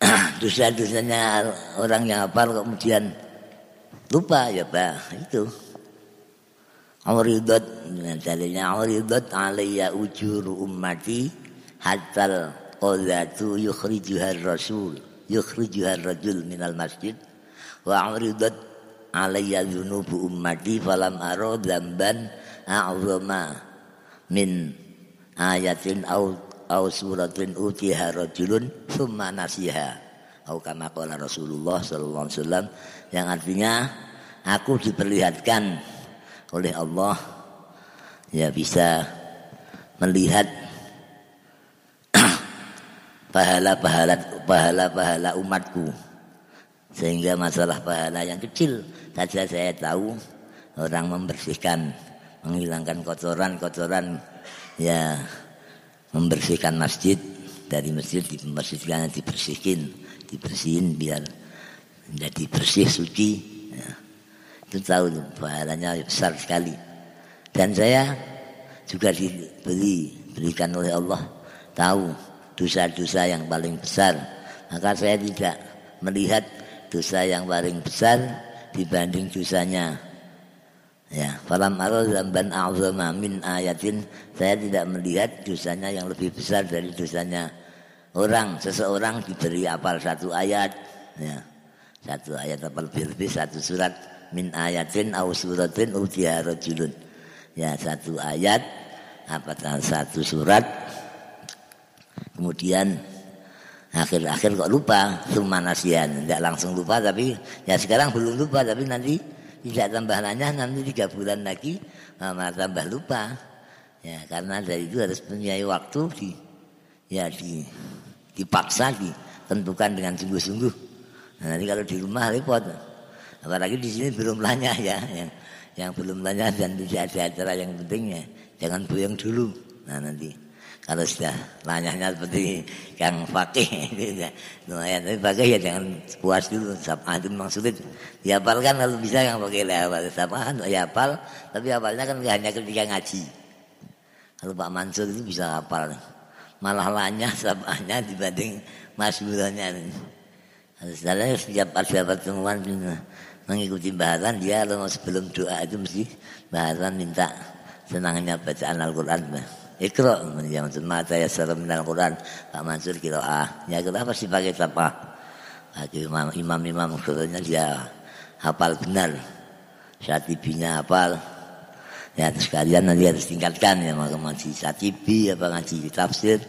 S1: Dosa-dosanya orang yang hafal kemudian lupa ya Pak. Itu. Uridat dalilnya uridat alayya ujur ummati hatta qadatu yukhrijuha rasul yukhrijuha rajul minal masjid. Wa uridat alayya dhunubu ummati falam aro dzamban a'zama min ayatin au au suratin utiha rajulun thumma nasiha. Au kama qala Rasulullah sallallahu alaihi wasallam yang artinya aku diperlihatkan oleh Allah ya bisa melihat pahala-pahala pahala-pahala umatku. Sehingga masalah pahala yang kecil saja saya tahu orang membersihkan menghilangkan kotoran-kotoran ya membersihkan masjid dari masjid dibersihkan dibersihin dibersihin biar menjadi bersih suci ya itu tahu besar sekali. Dan saya juga diberi berikan oleh Allah tahu dosa-dosa yang paling besar. Maka saya tidak melihat dosa yang paling besar dibanding dosanya Ya, falam aral zamban a'zama min ayatin. Saya tidak melihat dosanya yang lebih besar dari dosanya orang. Seseorang diberi apal satu ayat ya. Satu ayat apal lebih-lebih satu surat min ayatin au suratin utiya rajulun. Ya satu ayat apa satu surat? Kemudian akhir-akhir kok lupa. Cuma nasihan tidak langsung lupa tapi ya sekarang belum lupa tapi nanti tidak tambah nanya nanti tiga bulan lagi malah tambah lupa ya karena dari itu harus punya waktu di ya di dipaksa ditentukan dengan sungguh-sungguh nah, nanti kalau di rumah repot Apalagi di sini belum lanya ya, yang, yang belum lanya dan tidak ada acara yang pentingnya. Jangan buyang dulu. Nah nanti kalau sudah lanyahnya seperti Kang Fakih ya. Lumayan tapi pakai ya jangan puas dulu sama itu memang sulit. Dihafalkan kalau bisa yang pakai lewat sama ya hafal tapi hafalnya kan hanya ketika ngaji. Kalau Pak Mansur itu bisa hafal. Malah lanyah samanya dibanding Mas Bulannya Sebenarnya setiap ada pertemuan mengikuti bahasan dia kalau sebelum doa itu mesti bahasan minta senangnya bacaan Al-Quran Ikra yang mata ya salam Al-Quran Pak Mansur kira ah ya kenapa sih pakai apa bagi imam-imam sebetulnya dia hafal benar. Syatibinya hafal. Ya terus kalian nanti harus tingkatkan. Ya mau ngaji Syatibi apa ngaji tafsir.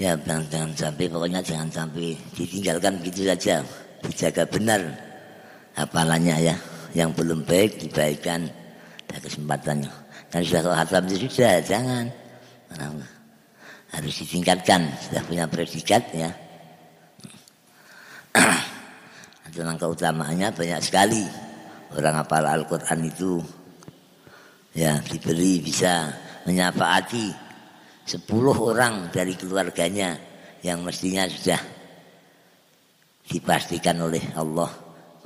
S1: Ya jangan, jangan sampai pokoknya jangan sampai ditinggalkan begitu saja. Dijaga benar hafalannya ya. Yang belum baik dibaikkan ada kesempatannya kalau hatam itu sudah jangan. Harus ditingkatkan sudah punya predikat ya. Tentang keutamaannya banyak sekali. Orang hafal Al-Quran itu ya diberi bisa menyapaati sepuluh orang dari keluarganya yang mestinya sudah dipastikan oleh Allah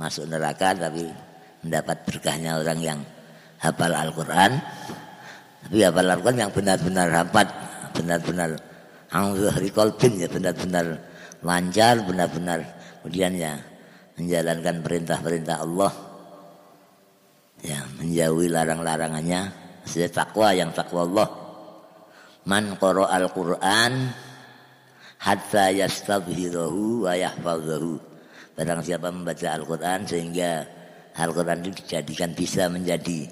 S1: masuk neraka tapi mendapat berkahnya orang yang hafal Al-Quran. Tapi hafal Al-Quran yang benar-benar hafal benar-benar angzuhri kolbin ya benar-benar lancar benar-benar kemudian ya menjalankan perintah-perintah Allah. Ya menjauhi larang-larangannya. Sudah takwa yang takwa Allah. Man qara al-Qur'an hatta yastabhirahu wa yahfazahu Barang siapa membaca Al-Quran sehingga Al-Quran itu dijadikan bisa menjadi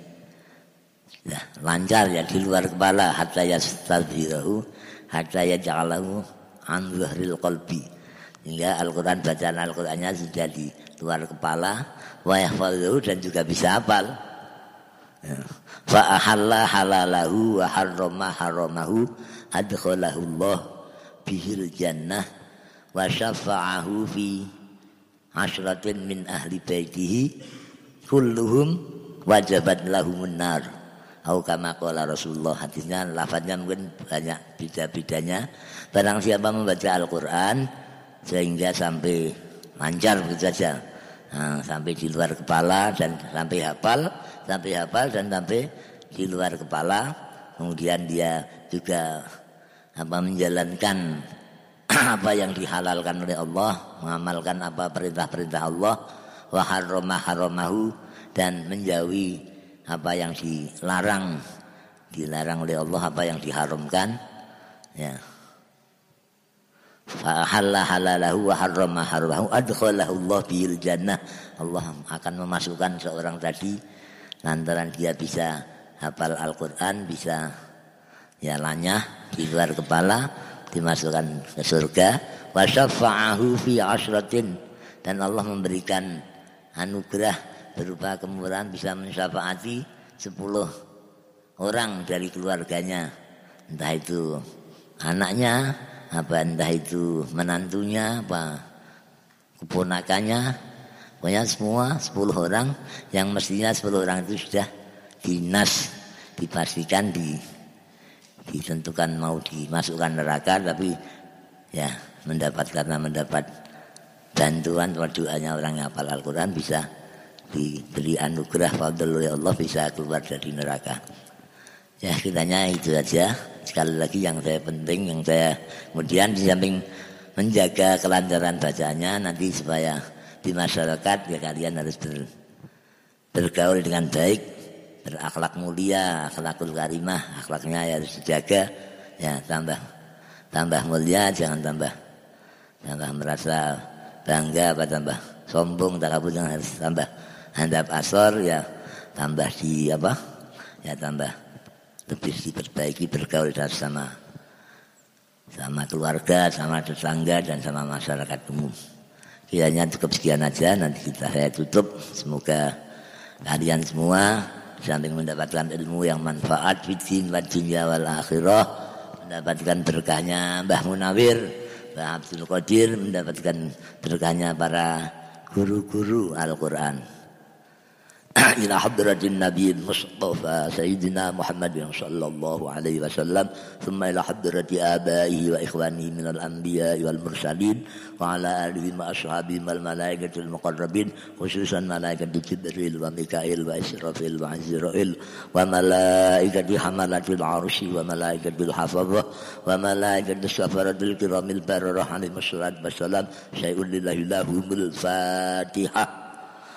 S1: Ya, lancar ya di luar kepala hatta yastadhirahu hatta yaj'alahu an dhahril qalbi. Hingga Al-Qur'an bacaan Al-Qur'annya sudah di luar kepala wa yahfazuhu dan juga bisa hafal. Ya. Fa ahalla halalahu wa harrama haramahu adkhalahu Allah bihil jannah wa syafa'ahu fi asyratin min ahli baitihi kulluhum wajabat lahumun nar Au kama qala Rasulullah hadisnya lafaznya mungkin banyak beda-bedanya. Barang siapa membaca Al-Qur'an sehingga sampai lancar begitu saja. Nah, sampai di luar kepala dan sampai hafal, sampai hafal dan sampai di luar kepala. Kemudian dia juga apa menjalankan apa yang dihalalkan oleh Allah, mengamalkan apa perintah-perintah Allah, wa haramahu dan menjauhi apa yang dilarang? Dilarang oleh Allah apa yang diharamkan? Ya. Fa halalahu wa harrama haramahu adkhalahu Allah bil jannah. Allah akan memasukkan seorang tadi lantaran dia bisa hafal Al-Qur'an bisa ya lanyah di luar kepala dimasukkan ke surga. Wa syafa'ahu fi asratin. Dan Allah memberikan anugerah berupa kemurahan bisa mensyafaati 10 orang dari keluarganya. Entah itu anaknya apa entah itu menantunya apa keponakannya. Pokoknya semua 10 orang yang mestinya 10 orang itu sudah dinas dipastikan di ditentukan mau dimasukkan neraka tapi ya mendapat karena mendapat bantuan doanya orang yang hafal Al-Quran bisa diberi anugerah fadl oleh Allah bisa keluar dari neraka. Ya kitanya itu aja. Sekali lagi yang saya penting, yang saya kemudian di samping menjaga kelancaran bacanya nanti supaya di masyarakat ya kalian harus ber, bergaul dengan baik, berakhlak mulia, akhlakul karimah, akhlaknya harus dijaga. Ya tambah tambah mulia, jangan tambah tambah merasa bangga apa tambah sombong, takabur jangan harus tambah handap asor ya tambah di apa ya tambah lebih diperbaiki bergaul sama sama keluarga, sama tetangga dan sama masyarakat umum. Kiranya cukup sekian aja nanti kita saya tutup. Semoga kalian semua samping mendapatkan ilmu yang manfaat fitin wa dunya wal akhirah mendapatkan berkahnya Mbah Munawir, Mbah Abdul Qadir mendapatkan berkahnya para guru-guru Al-Qur'an. إلى حضرة النبي المصطفى سيدنا محمد صلى الله عليه وسلم ثم إلى حضرة آبائه وإخوانه من الأنبياء والمرسلين وعلى آله وأصحابه والملائكة المقربين خصوصا ملائكة جبريل وميكائيل وإسرافيل وعزرائيل وملائكة حملة العرش وملائكة الحفظة وملائكة السفرة الكرام البررة عليهم الصلاة والسلام شيء لله لهم الفاتحة.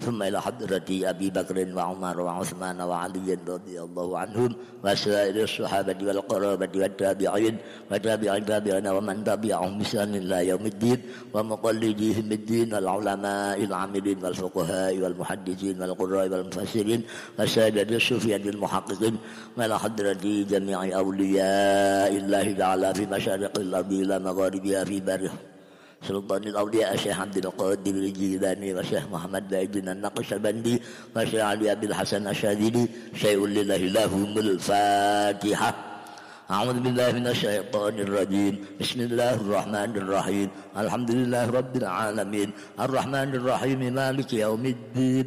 S1: ثم إلى حضرة أبي بكر وعمر وعثمان وعلي رضي الله عنهم وسائر الصحابة والقرابة والتابعين وتابع تابعين ومن تبعهم بسان إلى يوم الدين ومقلديهم الدين العلماء العاملين والفقهاء والمحدثين والقراء والمفسرين وسائر الصوفية المحققين. وإلى حضرة جميع أولياء الله تعالى في مشارق الأرض إلى مغاربها في بره. سلطان الأولياء الشيخ عبد القادر الجيلاني والشيخ محمد بايدنا النقشبندي والشيخ علي عبد الحسن الشاذلي. شيء لله لهم الفاتحة. أعوذ بالله من الشيطان الرجيم. بسم الله الرحمن الرحيم. الحمد لله رب العالمين. الرحمن الرحيم. مالك يوم الدين.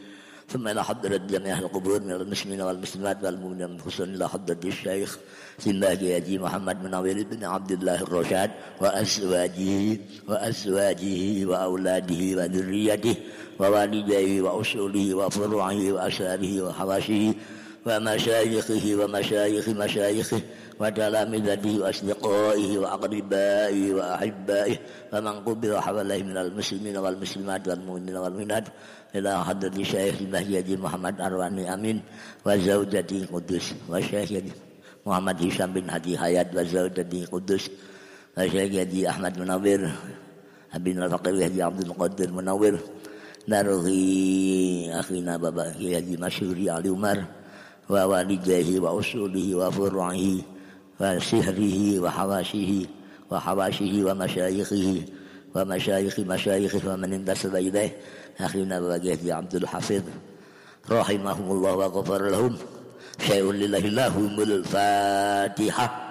S1: ثم إلى حضرة جميع القبور من المسلمين والمسلمات والمؤمنين خصوصا إلى حضرة الشيخ سماه يجي محمد بن عويل بن عبد الله الرشاد وأزواجه وأزواجه وأولاده وذريته ووالديه وأصوله وفروعه وأسراره وحواشيه ومشايخه ومشايخ مشايخه وتلامذته وأصدقائه وأقربائه وأحبائه ومن قبل حوله من المسلمين والمسلمات والمؤمنين والمؤمنات إلى حضرة الشيخ المهدي محمد أرواني أمين وزوجته قدس وشيخ محمد هشام بن هدي حياة وزوجته قدس وشيخ يدي أحمد منور أبينا الفقير يدي عبد القادر منور نرغي أخينا بابا يدي مشهوري علي عمر ووالديه وأصوله وفروعه وسهره وحواشيه وحواشيه ومشايخه ومشايخ مشايخه ومن انتسب إليه أخينا بابا عبد الحفيظ رحمهم الله وغفر لهم. شيء لله لهم الفاتحة.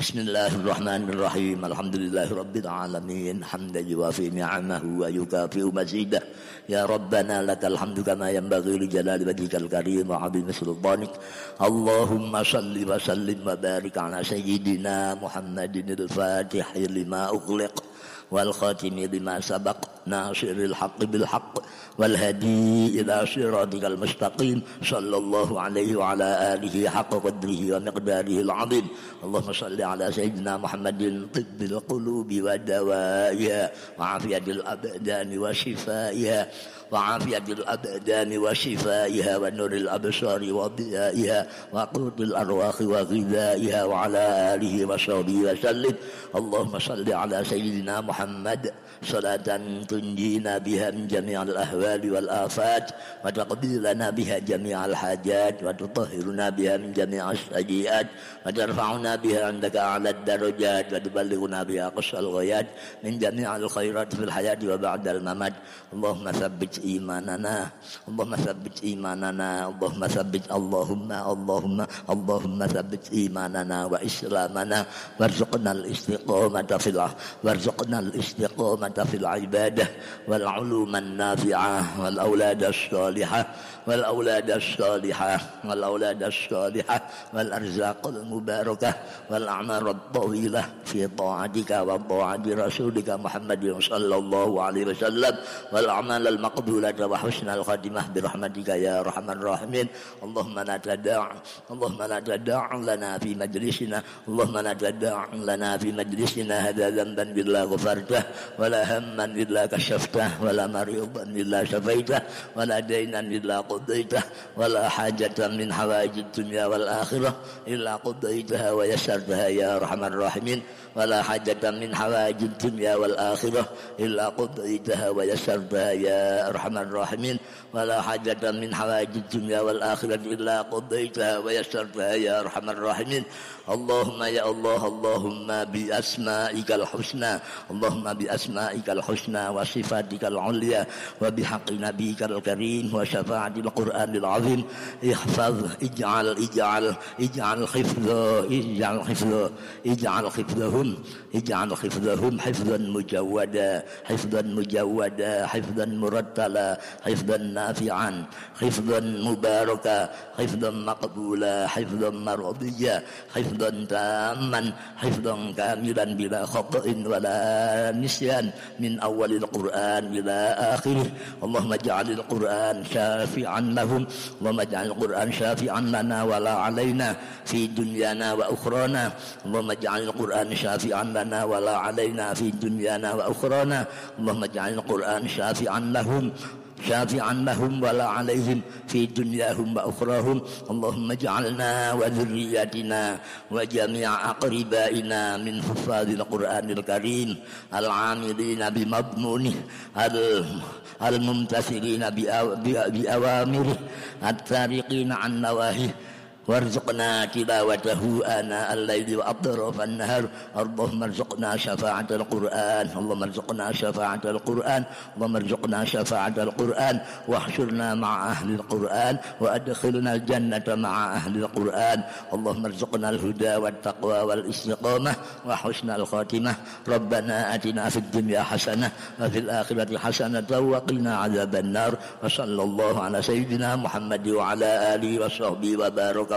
S1: بسم الله الرحمن الرحيم الحمد لله رب العالمين حمدا يوافي نعمه ويكافئ مزيده يا ربنا لك الحمد كما ينبغي لجلال وجهك الكريم وعظيم سلطانك اللهم صل وسلم وبارك على سيدنا محمد الفاتح لما أغلق والخاتم لما سبق ناصر الحق بالحق والهدي إلى صراطك المستقيم. صلى الله عليه وعلى آله حق قدره ومقداره العظيم. اللهم صل على سيدنا محمد طب القلوب ودوائها وعافية الأبدان وشفائها. وعافية الأبدان وشفائها ونور الأبصار وضيائها وقوت الأرواح وغذائها وعلى آله وصحبه وسلم. اللهم صل على سيدنا محمد. صلاة تنجينا بها من جميع الأهوال والآفات وتقضي لنا بها جميع الحاجات وتطهرنا بها من جميع السيئات وترفعنا بها عندك أعلى الدرجات وتبلغنا بها قصى الغايات من جميع الخيرات في الحياة وبعد الممات. اللهم ثبت إيماننا اللهم ثبت إيماننا اللهم ثبت اللهم اللهم اللهم ثبت إيماننا وإسلامنا وارزقنا الاستقامة في وارزقنا الاستقامة في العبادة والعلوم النافعة والأولاد الصالحة والأولاد الصالحة والأولاد الصالحة والأرزاق المباركة والأعمار الطويلة في طاعتك وطاعة رسولك محمد صلى الله عليه وسلم والأعمال المقبولة وحسن الخاتمة برحمتك يا أرحم الراحمين. اللهم لا تدع اللهم لا تدع لنا في مجلسنا اللهم لا تدع لنا في مجلسنا هذا ذنبا بالله غفرته ولا هما إلا كشفته ولا مريضا إلا شفيته ولا دينا إلا قضيته ولا حاجة من حوائج الدنيا والآخرة إلا قضيتها ويسرتها يا أرحم الراحمين ولا حاجة من حوائج الدنيا والآخرة إلا قضيتها ويسرتها يا أرحم الراحمين ولا حاجة من حوائج الدنيا والآخرة إلا قضيتها ويسرتها يا أرحم الراحمين. اللهم يا الله اللهم بأسمائك الحسنى اللهم بأسمائك الحسنى وصفاتك العليا وبحق نبيك الكريم وشفاعة القرآن العظيم. احفظ اجعل اجعل اجعل حفظه اجعل حفظه اجعل حفظهم اجعل حفظهم حفظا مجودا حفظا مجودا حفظا مرتلا حفظا نافعا حفظا مباركا حفظا مقبولا حفظا مرضيا حفظا تاما حفظا كاملا بلا خطأ ولا نسيان من أول القرآن إلى آخره. اللهم اجعل القرآن شافعا لهم اللهم اجعل القرآن شافعا لنا ولا علينا في دنيانا وأخرانا. اللهم اجعل القرآن شافعا لنا ولا علينا في دنيانا وأخرانا. اللهم اجعل القرآن شافعا لهم. شافعا لهم ولا عليهم في دنياهم وأخراهم. اللهم اجعلنا وذرياتنا وجميع أقربائنا من حفاظ القرآن الكريم العاملين بمضمونه الممتثلين بأوامره التارقين عن نواهيه. وارزقنا تلاوته آناء الليل وأطراف النهار. اللهم ارزقنا شفاعة القرآن. اللهم ارزقنا شفاعة القرآن. اللهم ارزقنا شفاعة القرآن. واحشرنا مع أهل القرآن. وأدخلنا الجنة مع أهل القرآن. اللهم ارزقنا الهدى والتقوى والاستقامة. وحسن الخاتمة. ربنا آتنا في الدنيا حسنة وفي الآخرة حسنة وقنا عذاب النار. وصلى الله على سيدنا محمد وعلى آله وصحبه وبارك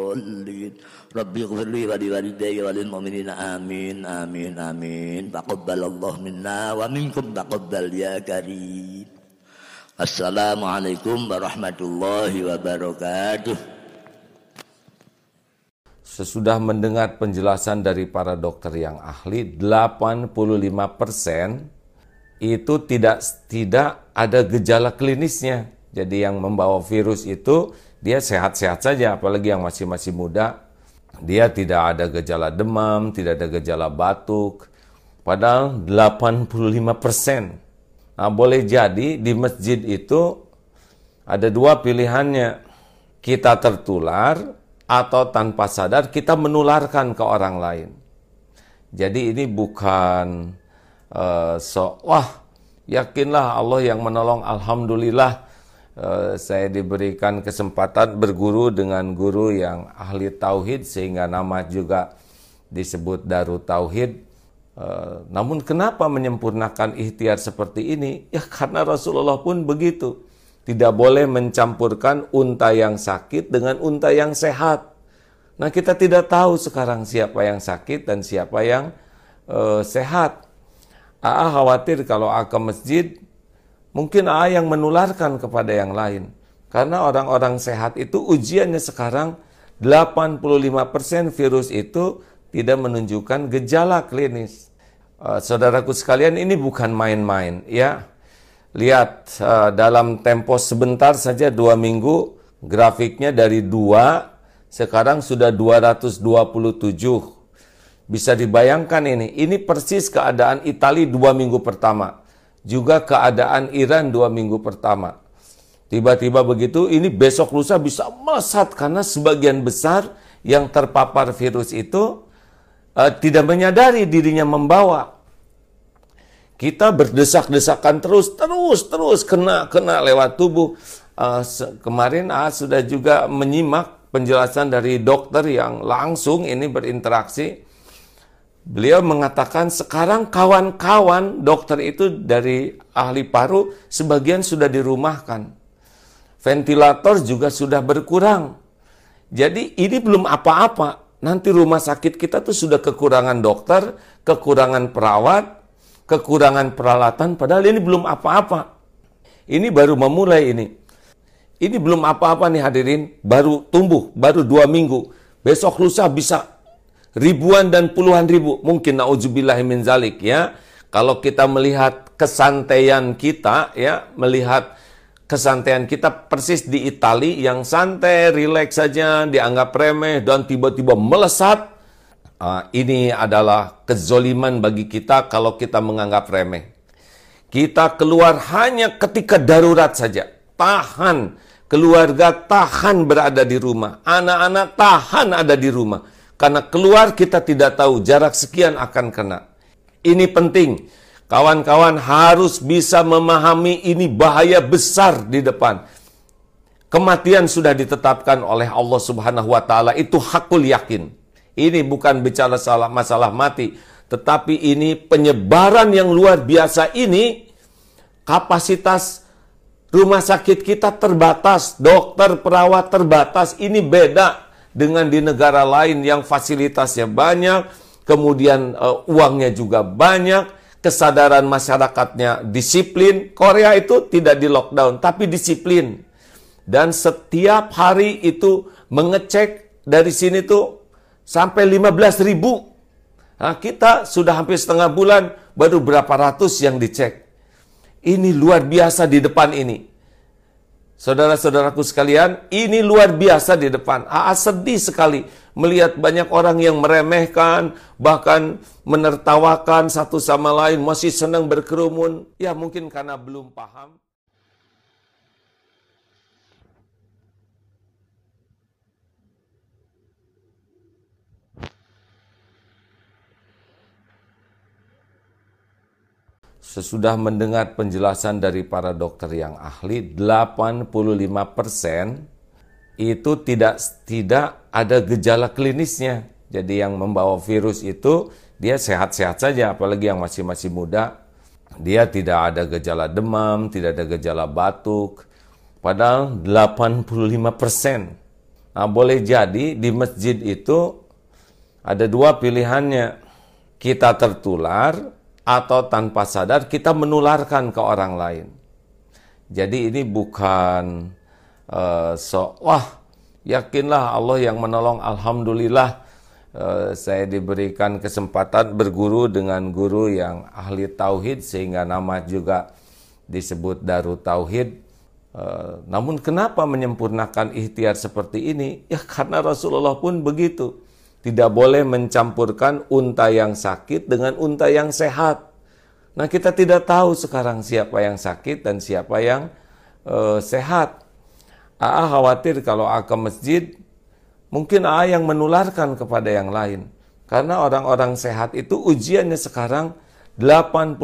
S1: ربي اغفر لي ولوالدي وللمؤمنين آمين آمين آمين تقبل الله منا ومنكم تقبل يا كريم Assalamualaikum warahmatullahi wabarakatuh.
S2: Sesudah mendengar penjelasan dari para dokter yang ahli, 85% itu tidak tidak ada gejala klinisnya. Jadi yang membawa virus itu dia sehat-sehat saja, apalagi yang masih masih muda. Dia tidak ada gejala demam, tidak ada gejala batuk. Padahal 85 persen Nah, boleh jadi di masjid itu ada dua pilihannya. Kita tertular atau tanpa sadar kita menularkan ke orang lain. Jadi ini bukan uh, so wah yakinlah Allah yang menolong alhamdulillah saya diberikan kesempatan berguru dengan guru yang ahli tauhid sehingga nama juga disebut Darut Tauhid Eh, namun kenapa menyempurnakan ikhtiar seperti ini? Ya karena Rasulullah pun begitu. Tidak boleh mencampurkan unta yang sakit dengan unta yang sehat. Nah kita tidak tahu sekarang siapa yang sakit dan siapa yang uh, sehat. Aa khawatir kalau ke masjid, mungkin Aa yang menularkan kepada yang lain. Karena orang-orang sehat itu ujiannya sekarang 85% virus itu tidak menunjukkan gejala klinis. Uh, saudaraku sekalian, ini bukan main-main, ya. Lihat uh, dalam tempo sebentar saja dua minggu, grafiknya dari dua sekarang sudah 227. Bisa dibayangkan ini, ini persis keadaan Italia dua minggu pertama. Juga keadaan Iran dua minggu pertama. Tiba-tiba begitu, ini besok lusa bisa melesat karena sebagian besar yang terpapar virus itu uh, tidak menyadari dirinya membawa. Kita berdesak-desakan terus, terus, terus kena, kena lewat tubuh. Uh, kemarin uh, sudah juga menyimak penjelasan dari dokter yang langsung ini berinteraksi. Beliau mengatakan sekarang kawan-kawan dokter itu dari ahli paru sebagian sudah dirumahkan. Ventilator juga sudah berkurang. Jadi ini belum apa-apa nanti rumah sakit kita tuh sudah kekurangan dokter, kekurangan perawat, kekurangan peralatan, padahal ini belum apa-apa. Ini baru memulai ini. Ini belum apa-apa nih hadirin, baru tumbuh, baru dua minggu. Besok lusa bisa ribuan dan puluhan ribu. Mungkin na'udzubillah min zalik ya. Kalau kita melihat kesantaian kita ya, melihat kesantaian kita persis di Itali yang santai, rileks saja, dianggap remeh dan tiba-tiba melesat. Uh, ini adalah kezoliman bagi kita kalau kita menganggap remeh. Kita keluar hanya ketika darurat saja. Tahan. Keluarga tahan berada di rumah. Anak-anak tahan ada di rumah. Karena keluar kita tidak tahu jarak sekian akan kena. Ini penting Kawan-kawan harus bisa memahami ini bahaya besar di depan. Kematian sudah ditetapkan oleh Allah Subhanahu wa taala itu hakul yakin. Ini bukan bicara salah masalah mati, tetapi ini penyebaran yang luar biasa ini kapasitas rumah sakit kita terbatas, dokter perawat terbatas. Ini beda dengan di negara lain yang fasilitasnya banyak, kemudian uh, uangnya juga banyak kesadaran masyarakatnya disiplin. Korea itu tidak di lockdown, tapi disiplin. dan setiap hari itu mengecek dari sini tuh sampai 15 ribu. Nah, kita sudah hampir setengah bulan, baru berapa ratus yang dicek. Ini luar biasa di depan ini. Saudara-saudaraku sekalian, ini luar biasa di depan. Aa sedih sekali melihat banyak orang yang meremehkan, bahkan menertawakan satu sama lain, masih senang berkerumun. Ya mungkin karena belum paham. Sesudah mendengar penjelasan dari para dokter yang ahli, 85% itu tidak tidak ada gejala klinisnya. Jadi yang membawa virus itu dia sehat-sehat saja, apalagi yang masih-masih muda. Dia tidak ada gejala demam, tidak ada gejala batuk. Padahal 85%. Nah, boleh jadi di masjid itu ada dua pilihannya. Kita tertular atau tanpa sadar kita menularkan ke orang lain. Jadi ini bukan uh, so wah yakinlah Allah yang menolong alhamdulillah uh, saya diberikan kesempatan berguru dengan guru yang ahli tauhid sehingga nama juga disebut Darut Tauhid. Uh, namun kenapa menyempurnakan ikhtiar seperti ini? Ya karena Rasulullah pun begitu tidak boleh mencampurkan unta yang sakit dengan unta yang sehat. Nah, kita tidak tahu sekarang siapa yang sakit dan siapa yang uh, sehat. AA khawatir kalau AA ke masjid, mungkin AA yang menularkan kepada yang lain. Karena orang-orang sehat itu ujiannya sekarang 85%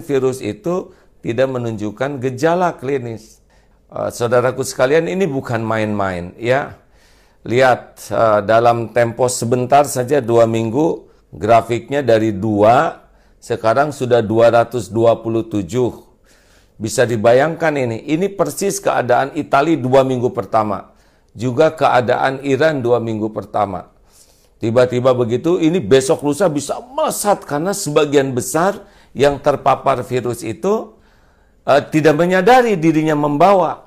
S2: virus itu tidak menunjukkan gejala klinis. Uh, saudaraku sekalian, ini bukan main-main ya Lihat uh, dalam tempo sebentar saja dua minggu grafiknya dari dua sekarang sudah 227. Bisa dibayangkan ini. Ini persis keadaan Italia dua minggu pertama. Juga keadaan Iran dua minggu pertama. Tiba-tiba begitu, ini besok lusa bisa melesat karena sebagian besar yang terpapar virus itu uh, tidak menyadari dirinya membawa.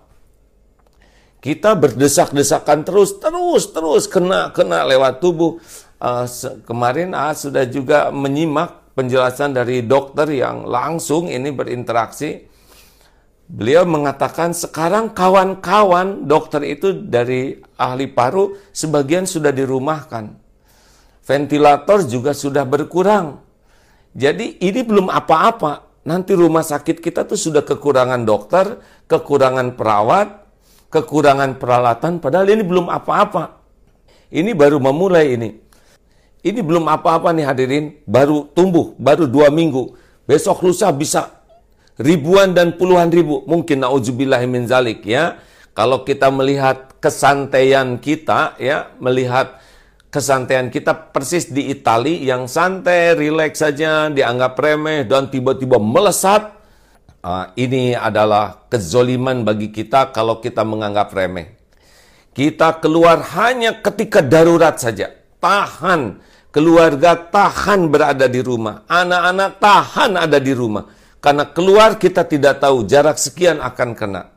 S2: Kita berdesak-desakan terus, terus, terus kena, kena lewat tubuh. Uh, kemarin ah, sudah juga menyimak penjelasan dari dokter yang langsung ini berinteraksi. Beliau mengatakan sekarang kawan-kawan dokter itu dari ahli paru sebagian sudah dirumahkan. Ventilator juga sudah berkurang. Jadi ini belum apa-apa. Nanti rumah sakit kita tuh sudah kekurangan dokter, kekurangan perawat, kekurangan peralatan padahal ini belum apa-apa. Ini baru memulai ini. Ini belum apa-apa nih hadirin, baru tumbuh, baru dua minggu. Besok lusa bisa ribuan dan puluhan ribu. Mungkin na'udzubillah min zalik ya. Kalau kita melihat kesantaian kita ya, melihat kesantaian kita persis di Itali yang santai, rileks saja, dianggap remeh dan tiba-tiba melesat Uh, ini adalah kezoliman bagi kita kalau kita menganggap remeh. Kita keluar hanya ketika darurat saja. Tahan. Keluarga tahan berada di rumah. Anak-anak tahan ada di rumah. Karena keluar kita tidak tahu jarak sekian akan kena.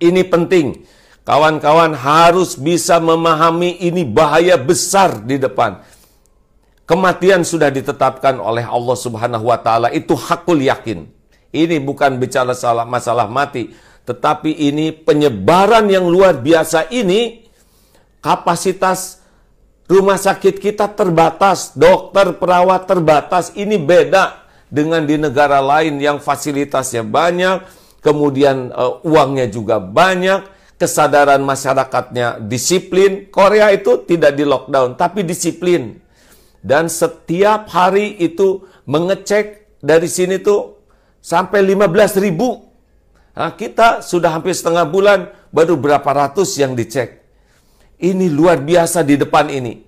S2: Ini penting. Kawan-kawan harus bisa memahami ini bahaya besar di depan. Kematian sudah ditetapkan oleh Allah Subhanahu wa taala itu hakul yakin. Ini bukan bicara salah masalah mati, tetapi ini penyebaran yang luar biasa ini kapasitas rumah sakit kita terbatas, dokter perawat terbatas. Ini beda dengan di negara lain yang fasilitasnya banyak, kemudian uh, uangnya juga banyak, kesadaran masyarakatnya disiplin. Korea itu tidak di lockdown, tapi disiplin. Dan setiap hari itu mengecek dari sini tuh sampai 15 ribu. Nah, kita sudah hampir setengah bulan, baru berapa ratus yang dicek. Ini luar biasa di depan ini.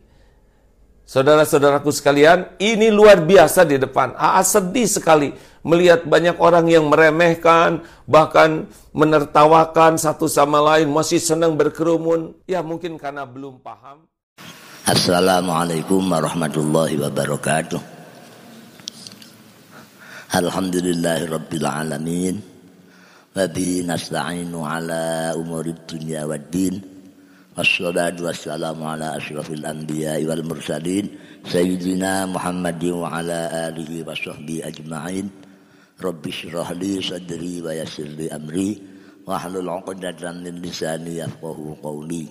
S2: Saudara-saudaraku sekalian, ini luar biasa di depan. Aa sedih sekali melihat banyak orang yang meremehkan, bahkan menertawakan satu sama lain, masih senang berkerumun. Ya mungkin karena belum paham.
S1: Assalamualaikum warahmatullahi wabarakatuh. Alhamdulillahirabbil alamin. Wa bihi nasta'inu ala umuri dunya waddin. Wassalatu wassalamu ala asyrafil anbiya wal mursalin sayyidina Muhammadin wa ala alihi wa sahbihi ajma'in. Rabbi syrah sadri wa yasirli amri wahlul 'uqdatan min lisani yafqahu qawli.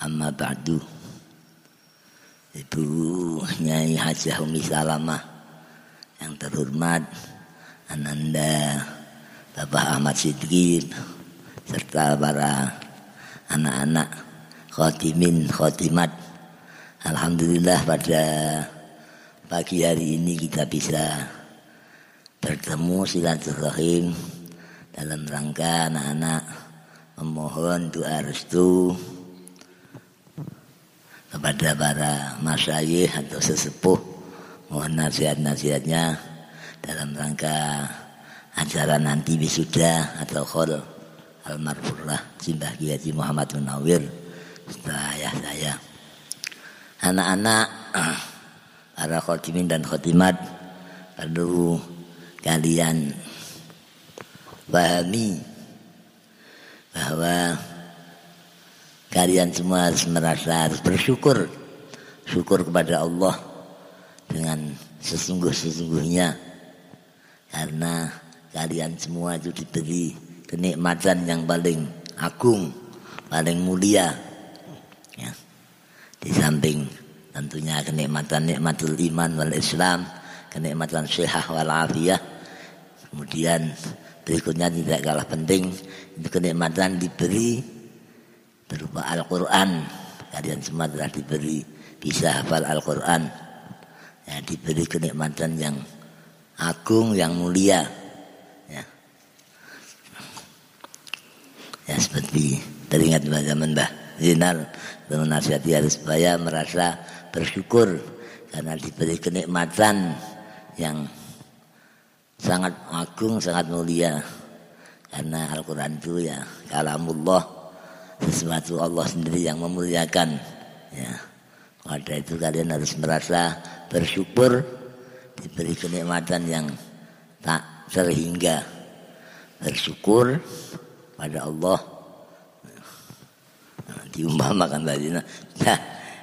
S1: Amma ba'du. Ibu Nyai Hajah Umi Salamah yang terhormat Ananda Bapak Ahmad Sidkin serta para anak-anak khotimin khotimat Alhamdulillah pada pagi hari ini kita bisa bertemu silaturahim dalam rangka anak-anak memohon doa restu kepada para masyayikh atau sesepuh mohon nasihat-nasihatnya dalam rangka acara nanti wisuda atau khol almarhumlah Simbah Kiai Muhammad Munawir saya saya. Anak-anak para khotimin dan khotimat perlu kalian pahami bahwa kalian semua harus merasa harus bersyukur syukur kepada Allah dengan sesungguh-sesungguhnya karena kalian semua itu diberi kenikmatan yang paling agung, paling mulia. Ya. Di samping tentunya kenikmatan nikmatul iman wal Islam, kenikmatan syihah wal afiyah. Kemudian berikutnya tidak kalah penting itu kenikmatan diberi berupa Al-Quran. Kalian semua telah diberi bisa hafal Al-Quran. Ya, diberi kenikmatan yang agung, yang mulia ya seperti teringat zaman Mbah Zinal menasihati harus supaya merasa bersyukur karena diberi kenikmatan yang sangat agung, sangat mulia. Karena Al-Quran itu ya kalamullah sesuatu Allah sendiri yang memuliakan. Ya. Pada itu kalian harus merasa bersyukur diberi kenikmatan yang tak terhingga. Bersyukur pada Allah. Nah, diumpamakan tadi nah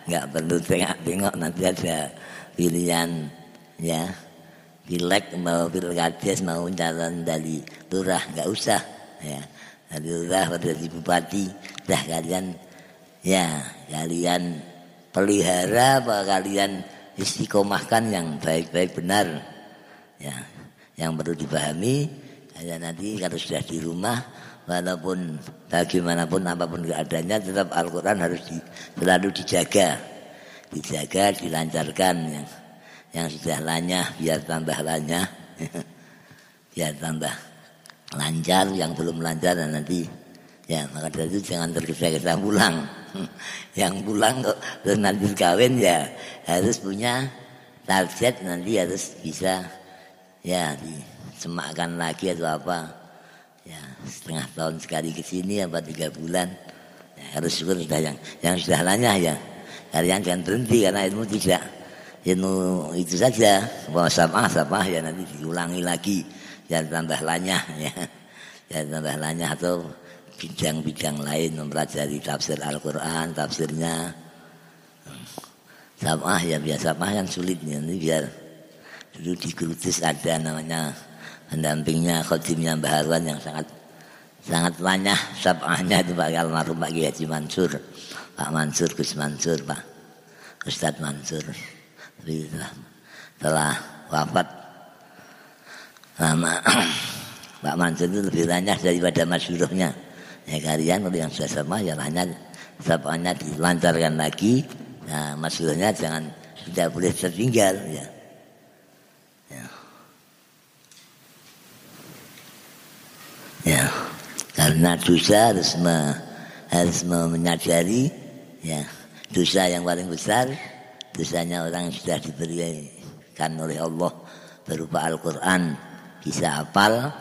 S1: nggak perlu tengok-tengok nanti ada pilihan ya. Pilek mau pilkades mau calon dari lurah nggak usah ya. Dari lurah pada di bupati dah kalian ya kalian pelihara apa kalian istiqomahkan yang baik-baik benar. Ya yang perlu dipahami kalian nanti kalau sudah di rumah walaupun bagaimanapun apa pun keadaannya tetap Al-Quran harus di, selalu dijaga. Dijaga dilancarkan yang yang sudah lanyah biar tambah lanyah. Biar tambah lancar yang belum lancar dan nanti ya maka dari itu jangan tergesa-gesa pulang. Yang pulang kok terus nanti kawin ya harus punya target nanti harus bisa ya disemakkan lagi atau apa. Ya setengah tahun sekali ke sini apa tiga bulan ya, harus syukur sudah yang yang sudah lanyah ya. Kalian jangan berhenti karena ilmu tidak ilmu itu saja. Bahwa sama sama ya nanti diulangi lagi. Jangan tambah lanyah ya. Jangan tambah lanyah atau bidang-bidang lain mempelajari tafsir Al-Quran tafsirnya. Sama ya biasa mah kan sulit nanti biar dulu di Krutis ada namanya pendampingnya khotimnya Mbah Harwan yang sangat sangat banyak sabahnya itu Pak almarhum Pak Haji Mansur Pak Mansur Gus Mansur Pak Ustadz Mansur. Tapi telah, telah wafat lama Pak Mansur itu lebih banyak daripada masyuruhnya ya kalian yang sudah sama ya hanya sabahnya dilancarkan lagi. Nah masyuruhnya jangan tidak boleh tertinggal ya. Ya. Karena dosa harus me, harus menyadari ya. Dosa yang paling besar dosanya orang yang sudah diberikan oleh Allah berupa Al-Quran. Bisa hafal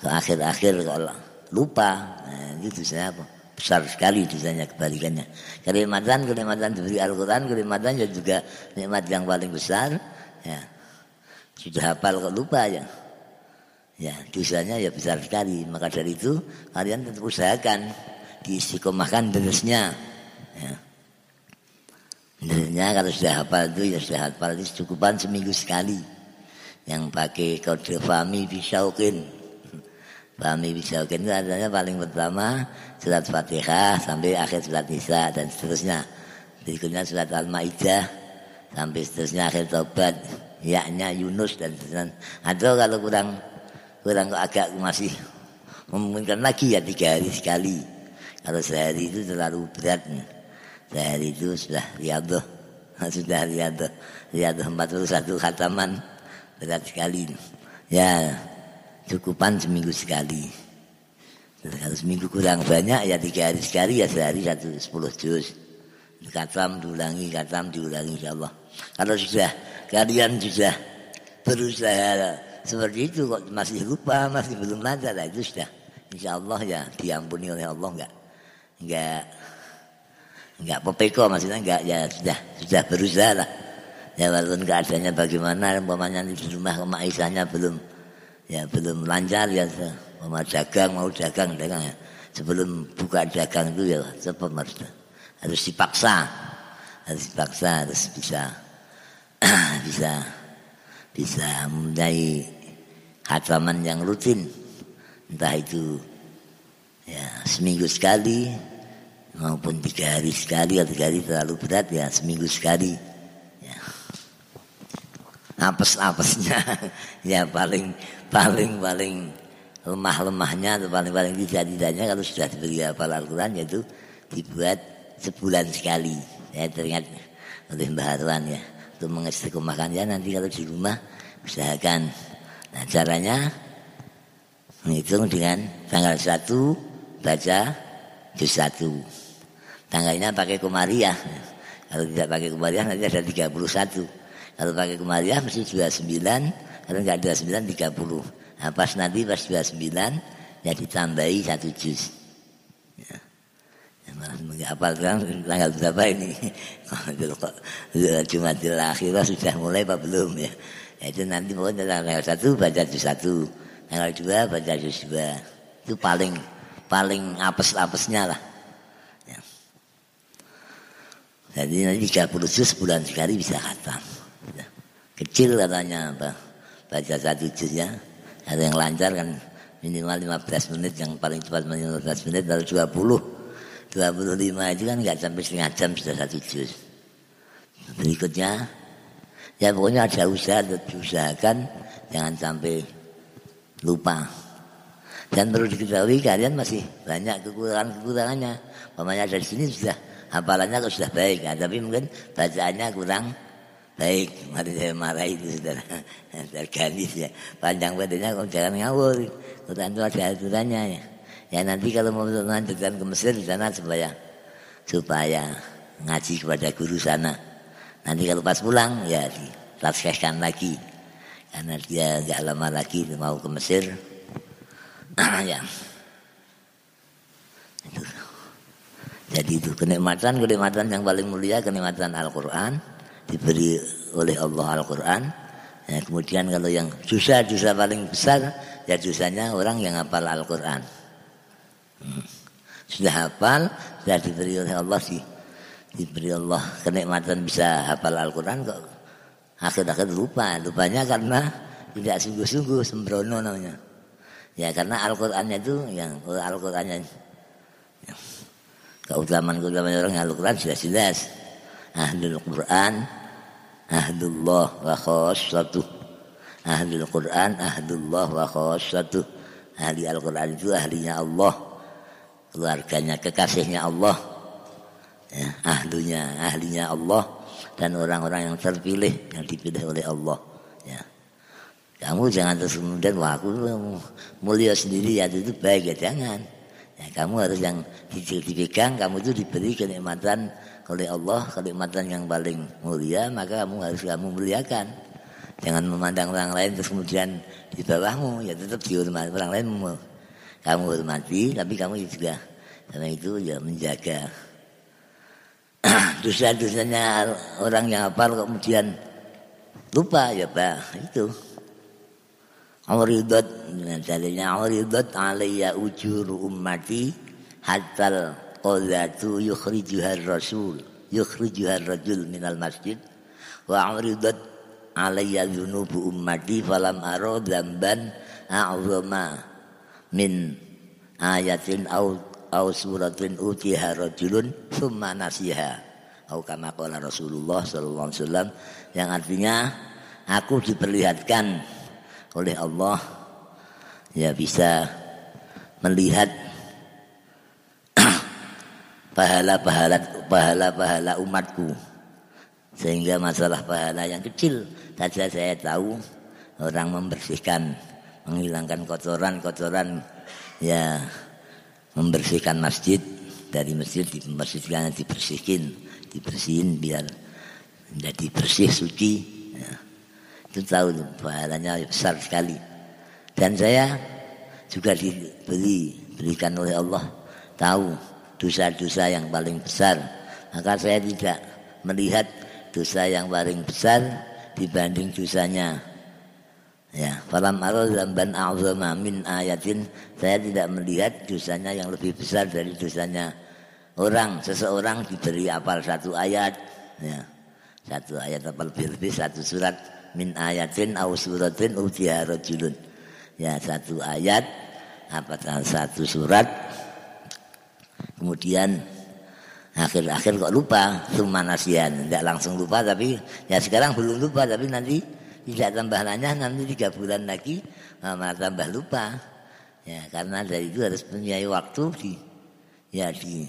S1: ke akhir-akhir kalau lupa nah, itu dosanya apa besar sekali dosanya kebalikannya kenikmatan kenikmatan diberi Al-Quran kenikmatan juga nikmat yang paling besar ya sudah hafal kok lupa ya Ya, dosanya ya besar sekali. Maka dari itu kalian tetap usahakan diistiqomahkan terusnya. Ya. Sebenarnya kalau sudah hafal itu ya sudah hafal itu cukupan seminggu sekali. Yang pakai kode Fami Bisaukin. Fami Bisaukin itu adanya paling pertama surat Fatihah sampai akhir surat Nisa dan seterusnya. Berikutnya surat Al-Maidah sampai seterusnya akhir Taubat. Yaknya Yunus dan seterusnya. Atau kalau kurang kurang agak masih memungkinkan lagi ya tiga hari sekali. Kalau sehari itu terlalu berat. Sehari itu sudah riadoh. Sudah riadoh. Riadoh 41 khataman. Berat sekali. Ya cukupan seminggu sekali. Kalau seminggu kurang banyak ya tiga hari sekali ya sehari satu sepuluh juz. Katam diulangi, katam diulangi insya Allah. Kalau sudah kalian sudah berusaha seperti itu kok masih lupa, masih belum lancar, lah itu sudah insya Allah ya diampuni oleh Allah enggak enggak Enggak popeko maksudnya enggak ya sudah sudah berusaha lah. Ya walaupun keadaannya bagaimana umpamanya di rumah Aisyahnya belum ya belum lancar ya mau dagang mau dagang dagang ya. Sebelum buka dagang itu ya cepat harus dipaksa. Harus dipaksa harus bisa. Bisa. Bisa mulai khataman yang rutin. Entah itu ya seminggu sekali maupun tiga hari sekali atau tiga hari terlalu berat ya seminggu sekali. Ya. apes-apesnya. Ya paling paling paling lemah-lemahnya atau paling-paling tidak-tidaknya kalau sudah diberi hafal Al-Quran yaitu dibuat sebulan sekali saya teringat oleh Mbah Harwan ya untuk mengistiqomahkan ya nanti kalau di rumah usahakan nah caranya menghitung dengan tanggal satu baca juz satu Tanggalnya pakai komariah. Kalau tidak pakai komariah nanti ada 31. Kalau pakai komariah mesti 29. Kalau nggak ada 9, 30. Nah, pas nanti pas 29 ya ditambahi satu juz. Ya. Ya, malah apa kan tanggal berapa ini? Cuma di akhirah sudah mulai apa belum ya? ya itu nanti pokoknya tanggal satu baca juz satu, tanggal dua baca juz dua. Itu paling paling apes-apesnya lah. Jadi nanti 30 juz sebulan sekali bisa khatam. Kecil katanya apa? Baca satu juz ya. Ada yang lancar kan minimal 15 menit, yang paling cepat 15 menit, lalu 20. 25 itu kan nggak sampai setengah jam sudah satu juz. Berikutnya, ya pokoknya ada usaha, diusahakan jangan sampai lupa. Dan perlu diketahui kalian masih banyak kekurangan-kekurangannya. Pokoknya dari sini sudah hafalannya sudah baik ya, tapi mungkin bacaannya kurang baik mari saya marah itu saudara. Terganti ya. Panjang badannya kok jangan ngawur. Quran itu ada aturannya ya. Ya nanti kalau mau melanjutkan ke Mesir di sana supaya supaya ngaji kepada guru sana. Nanti kalau pas pulang ya ditaskeskan lagi. Karena dia nggak lama lagi mau ke Mesir. Ya. Jadi itu kenikmatan kenikmatan yang paling mulia kenikmatan Al-Quran diberi oleh Allah Al-Quran. Ya, kemudian kalau yang susah-susah paling besar ya susahnya orang yang hafal Al-Quran. Hmm. Sudah hafal, sudah diberi oleh Allah sih. Diberi Allah kenikmatan bisa hafal Al-Quran kok akhir-akhir lupa. Lupanya karena tidak sungguh-sungguh sembrono namanya. Ya karena Al-Qur'annya itu yang Al-Qur'annya keutamaan-keutamaan orang Al-Quran sudah jelas. Ahlul Quran, ahlullah wa satu Ahlul Quran, ahlullah wa satu Ahli Al-Quran itu ahlinya Allah. Keluarganya, kekasihnya Allah. Ya, ahlunya, ahlinya Allah. Dan orang-orang yang terpilih, yang dipilih oleh Allah. Ya. Kamu jangan terus kemudian, wah aku mulia sendiri ya itu baik ya jangan. Ya, kamu harus yang dipegang, kamu itu diberi kenikmatan oleh Allah, kenikmatan yang paling mulia, maka kamu harus kamu muliakan. Jangan memandang orang lain terus kemudian di bawahmu, ya tetap dihormati orang lain. Kamu hormati, tapi kamu juga karena itu ya menjaga dosa-dosanya orang yang hafal kemudian lupa ya pak itu Uridat dalilnya uridat alayya ujur ummati hatta qadatu yukhrijuha rasul yukhrijuha rajul minal masjid wa uridat alayya dhunubu ummati falam aro dzamban a'zama min ayatin au au suratin utiha rajulun thumma nasiha. Au kama qala Rasulullah sallallahu alaihi wasallam yang artinya aku diperlihatkan oleh Allah ya bisa melihat pahala-pahala pahala-pahala umatku. Sehingga masalah pahala yang kecil saja saya tahu orang membersihkan menghilangkan kotoran-kotoran ya membersihkan masjid dari masjid dibersihkan dibersihin dibersihin biar menjadi bersih suci ya. Itu tahu pahalanya besar sekali. Dan saya juga diberi berikan oleh Allah tahu dosa-dosa yang paling besar. Maka saya tidak melihat dosa yang paling besar dibanding dosanya. Ya falam ban a'zama min ayatin. Saya tidak melihat dosanya yang lebih besar dari dosanya orang. Seseorang diberi apal satu ayat ya. Satu ayat apal lebih-lebih satu surat min ayatin au suratin rajulun. Ya satu ayat apa satu surat kemudian akhir-akhir kok lupa cuma nasihan tidak langsung lupa tapi ya sekarang belum lupa tapi nanti tidak tambah nanya nanti tiga bulan lagi malah tambah lupa. Ya karena dari itu harus punya waktu di ya di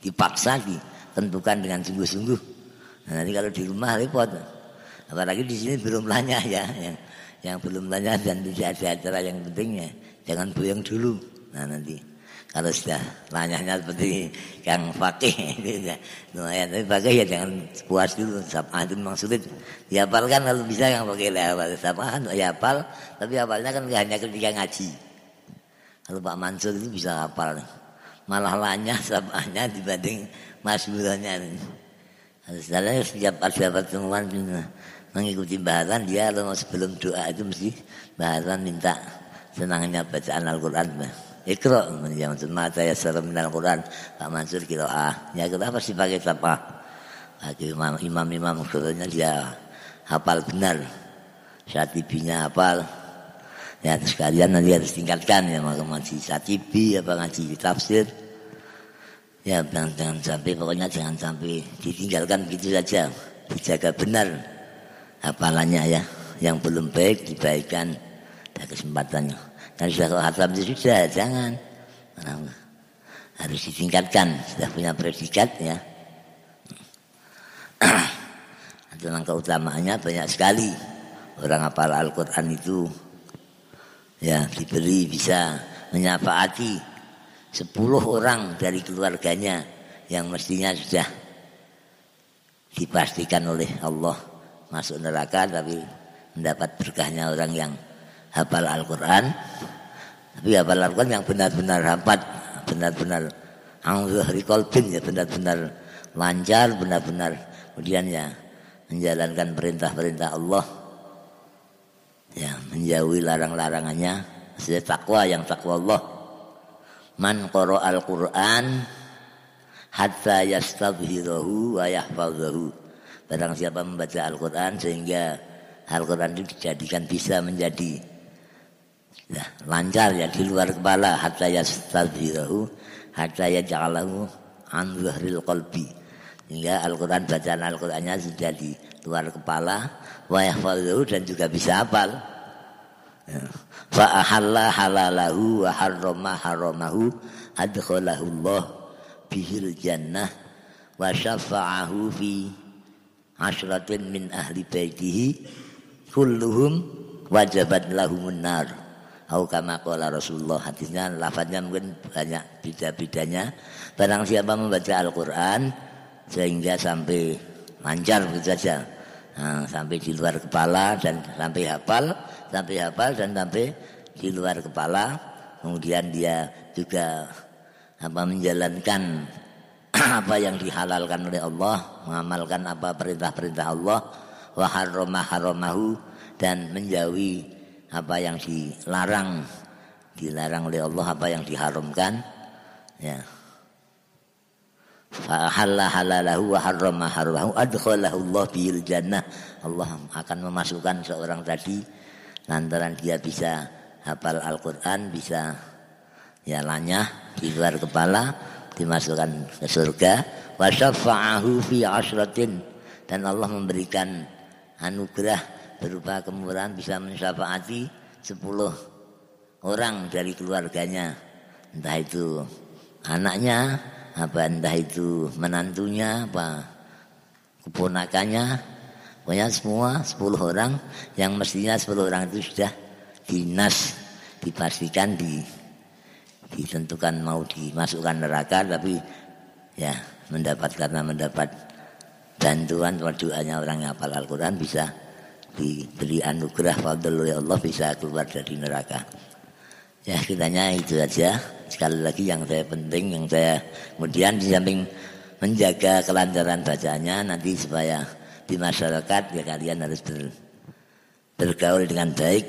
S1: dipaksa ditentukan dengan sungguh-sungguh. Nah, nanti kalau di rumah repot. Apalagi di sini belum nanya ya, yang, yang belum nanya dan tidak ada acara yang pentingnya, jangan buyang dulu. Nah nanti kalau sudah nanyanya seperti yang fakih gitu ya. Tapi fakih ya jangan puas dulu. Sama itu memang sulit. kan kalau bisa yang pakai lewat sama ya hafal, tapi hafalnya kan hanya ketika ngaji. Kalau Pak Mansur itu bisa hafal. Malah lanya samanya dibanding Mas Buranya. Sebenarnya setiap ada pertemuan mengikuti bahasan dia kalau sebelum doa itu mesti bahasan minta senangnya bacaan Al-Quran Ikro yang mata ya salam Al-Quran. Pak Mansur kira ah ya kenapa sih pakai apa bagi imam-imam sebetulnya dia hafal benar. Satibinya hafal. Ya sekalian nanti harus tingkatkan ya mau ngaji satibi apa ngaji tafsir. Ya jangan, jangan sampai pokoknya jangan sampai ditinggalkan begitu saja. Dijaga benar hafalannya ya. Yang belum baik dibaikkan ada kesempatannya dan sudah khatam itu sudah jangan. Harus ditingkatkan sudah punya predikat ya. Tentang keutamaannya banyak sekali. Orang hafal Al-Quran itu ya diberi bisa menyapaati sepuluh orang dari keluarganya yang mestinya sudah dipastikan oleh Allah masuk neraka tapi mendapat berkahnya orang yang hafal Al-Quran. Tapi hafal Al-Quran yang benar-benar hafal benar-benar angzuhri kolbin ya benar-benar lancar benar-benar kemudian ya menjalankan perintah-perintah Allah. Ya menjauhi larang-larangannya. Sesuai takwa yang takwa Allah. Man qara al-Qur'an hatta yastabhirahu wa yahfazahu Barang siapa membaca Al-Quran sehingga Al-Quran itu dijadikan bisa menjadi ya, lancar ya di luar kepala. Hatta yastadhirahu hatta yaj'alahu an zahril qalbi. Hingga Al-Quran bacaan Al-Qurannya sudah di luar kepala wa yahfazuhu dan juga bisa hafal. Ya. fa ahalla halalahu wa harrama haramahu adkhalahu Allah bihil jannah wa syafa'ahu fi asyratin min ahli baitihi kulluhum wajabat lahumun nar Au kama Rasulullah hadisnya lafaznya mungkin banyak beda-bedanya. Barang siapa membaca Al-Qur'an sehingga sampai lancar begitu saja. Nah, sampai di luar kepala dan sampai hafal sampai hafal dan sampai di luar kepala. Kemudian dia juga apa menjalankan apa yang dihalalkan oleh Allah, mengamalkan apa perintah-perintah Allah, wa haramahu dan menjauhi apa yang dilarang dilarang oleh Allah apa yang diharamkan ya. Halal halalahu wa harrama haramahu adkhalahu Allah bil jannah. Allah akan memasukkan seorang tadi lantaran dia bisa hafal Al-Qur'an bisa ya lanyah di luar kepala dimasukkan ke surga. Wa syafa'ahu fi asratin. Dan Allah memberikan anugerah berupa kemurahan bisa mensyafaati sepuluh orang dari keluarganya. Entah itu anaknya apa entah itu menantunya apa keponakannya. Pokoknya semua 10 orang yang mestinya 10 orang itu sudah dinas dipastikan di ditentukan mau dimasukkan neraka tapi ya mendapat karena mendapat bantuan doanya orang yang hafal Al-Quran bisa diberi anugerah fadl oleh Allah bisa keluar dari neraka. Ya kitanya itu saja. Sekali lagi yang saya penting, yang saya kemudian di samping menjaga kelancaran bacanya nanti supaya di masyarakat ya kalian harus ber, bergaul dengan baik,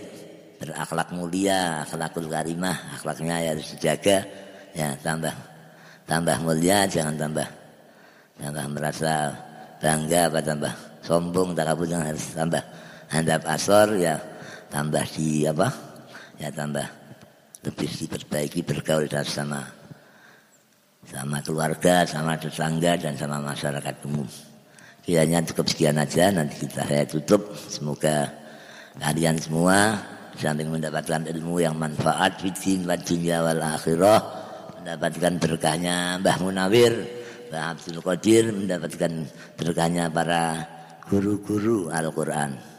S1: berakhlak mulia, akhlakul karimah, akhlaknya ya harus dijaga, ya tambah tambah mulia, jangan tambah tambah merasa bangga apa tambah sombong, takabur jangan harus tambah handap asor ya tambah di apa ya tambah lebih diperbaiki bergaul sama sama keluarga, sama tetangga dan sama masyarakat umum. Kiranya cukup sekian aja nanti kita saya tutup. Semoga kalian semua sambil mendapatkan ilmu yang manfaat fitin wa dunya wal akhirah mendapatkan berkahnya Mbah Munawir Mbah Abdul Qadir mendapatkan berkahnya para guru-guru Al-Qur'an.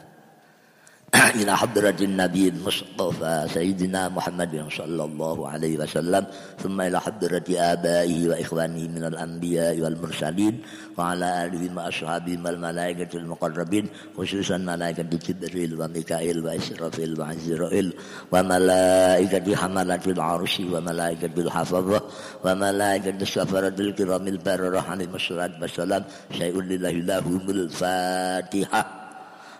S1: إلى حضرة النبي المصطفى سيدنا محمد صلى الله عليه وسلم ثم إلى حضرة آبائه وإخوانه من الأنبياء والمرسلين وعلى آله وأصحابه والملائكة المقربين خصوصا ملائكة جبريل وميكائيل وإسرافيل وعزرائيل وملائكة حملة العرش وملائكة الحفظة وملائكة السفرة الكرام البررة عليهم الصلاة والسلام شيء لله لهم الفاتحة.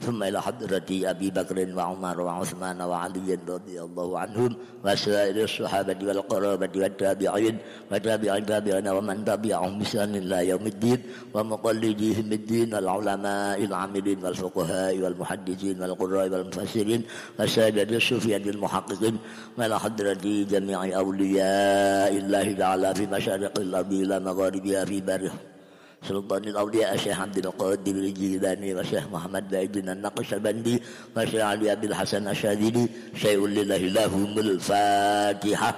S1: ثم إلى حضرة أبي بكر وعمر وعثمان وعلي رضي الله عنهم وسائر الصحابة والقرابة والتابعين وتابع تابعين ومن تبعهم بسان إلى يوم الدين ومقلديهم الدين العلماء العاملين والفقهاء والمحدثين والقراء والمفسرين وسائر الصوفية المحققين وإلى حضرة جميع أولياء الله تعالى في مشارق الأرض إلى مغاربها في بره. سلطان الأولياء الشيخ عبد القادر الجيلاني والشيخ محمد بايدن النقشبندي والشيخ علي عبد الحسن الشاذلي شيء لله لهم الفاتحة.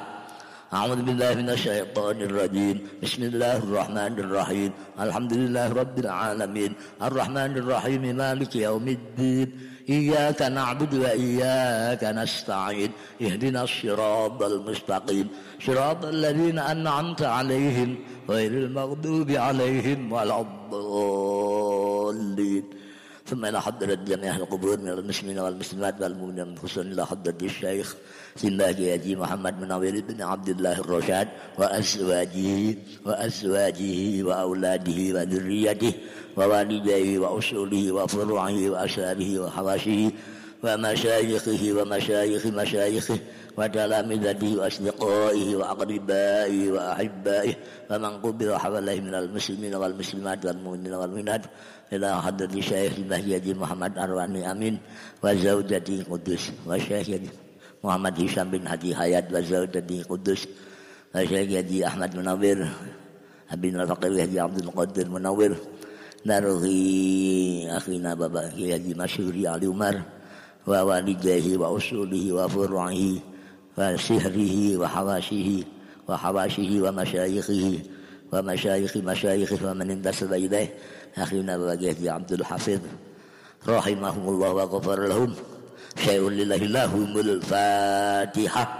S1: أعوذ بالله من الشيطان الرجيم. بسم الله الرحمن الرحيم. الحمد لله رب العالمين. الرحمن الرحيم مالك يوم الدين. إياك نعبد وإياك نستعين. اهدنا الصراط المستقيم. صراط الذين أنعمت عليهم غير المغضوب عليهم ولا الضالين. ثم إلى حضرة جميع القبور من المسلمين والمسلمات والمؤمنين خصوصا إلى حضرة الشيخ سماك يجي محمد منور بن عبد الله الرشاد وأزواجه وأزواجه وأولاده وذريته ووالديه وأصوله وفروعه وأسراره وحواشيه ومشايخه ومشايخ مشايخه وتلامذته وأصدقائه وأقربائه وأحبائه ومن قبل حوله من المسلمين والمسلمات والمؤمنين والمؤمنات إلى حضرة الشيخ المهدي محمد أرواني أمين وزوجته قدس والشيخ محمد هشام بن هدي حياة وزوجته قدس والشيخ يدي أحمد منور بن الفقير يدي عبد القادر منور نرغي أخينا بابا يدي مشهوري علي عمر ووالديه وأصوله وفروعه وسهره وحواشيه وحواشيه ومشايخه ومشايخ مشايخه ومن انتسب إليه أخينا بوجه عبد الحفيظ. رحمهم الله وغفر لهم. شيء لله لهم الفاتحة.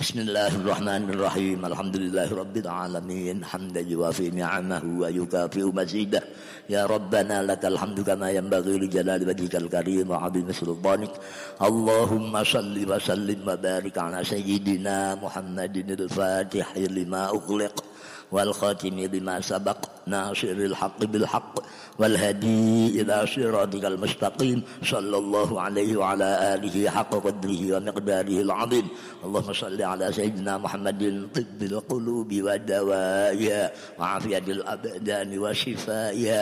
S1: بسم الله الرحمن الرحيم الحمد لله رب العالمين حمدا يوافي نعمه ويكافئ مزيده يا ربنا لك الحمد كما ينبغي لجلال وجهك الكريم وعظيم سلطانك اللهم صل وسلم وبارك على سيدنا محمد الفاتح لما أغلق والخاتم لما سبق ناصر الحق بالحق والهدي إلى صراطك المستقيم صلى الله عليه وعلى آله حق قدره ومقداره العظيم. اللهم صل على سيدنا محمد طب القلوب ودوائها وعافية الأبدان وشفائها.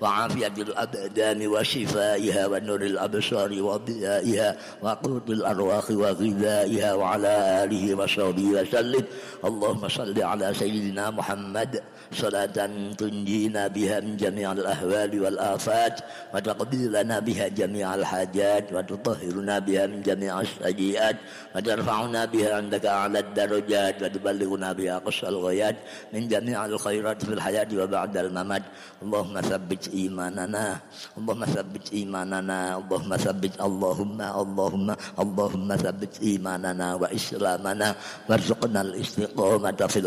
S1: وعافية الأبدان وشفائها ونور الأبصار وضيائها وقوت الأرواح وغذائها وعلى آله وصحبه وسلم. اللهم صل على سيدنا محمد. صلاة تنجينا بها من جميع الأهوال والآفات وتقضي لنا بها جميع الحاجات وتطهرنا بها من جميع السيئات وترفعنا بها عندك أعلى الدرجات وتبلغنا بها أقصى الغايات من جميع الخيرات في الحياة وبعد الممات. اللهم ثبت إيماننا. اللهم ثبت إيماننا. اللهم ثبت اللهم اللهم اللهم ثبت إيماننا وإسلامنا. وارزقنا الاستقامة في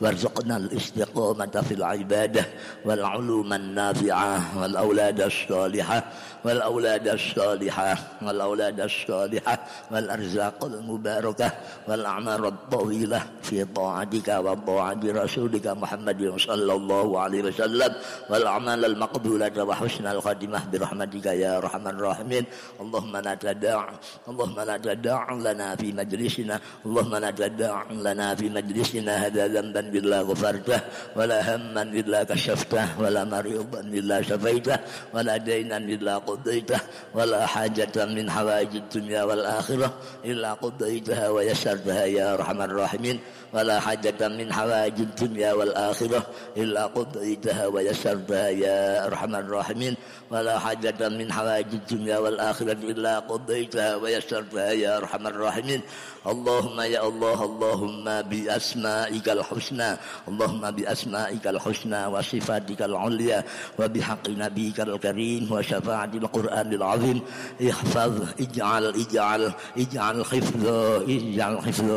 S1: وارزقنا الاستقامة في العبادة. والعلوم النافعة والأولاد الصالحة. wal ada as-salihah ada aulad as-salihah wal arzaqul mubarakah wal a'mar at-tawilah fi ta'atika wa ta'ati rasulika Muhammadin sallallahu alaihi wasallam wal a'mal al-maqbulah wa husnal khatimah bi rahmatika ya arhamar rahimin. Allahumma la tada' Allahumma la tada' lana fi majlisina Allahumma la tada' lana fi majlisina hadha dhanban billah ghafartah wa la hamman illa قضيته ولا حاجة من حوائج الدنيا والآخرة إلا قضيتها ويسرتها يا أرحم الراحمين. ولا حاجة من حوائج الدنيا والآخرة إلا قضيتها ويسرتها يا أرحم الراحمين. ولا حاجة من حوائج الدنيا والآخرة إلا قضيتها ويسرتها يا أرحم الراحمين. اللهم يا الله اللهم بأسمائك الحسنى اللهم بأسمائك الحسنى وصفاتك العليا وبحق نبيك الكريم وشفاعة القرآن العظيم. احفظ اجعل اجعل اجعل حفظ اجعل حفظ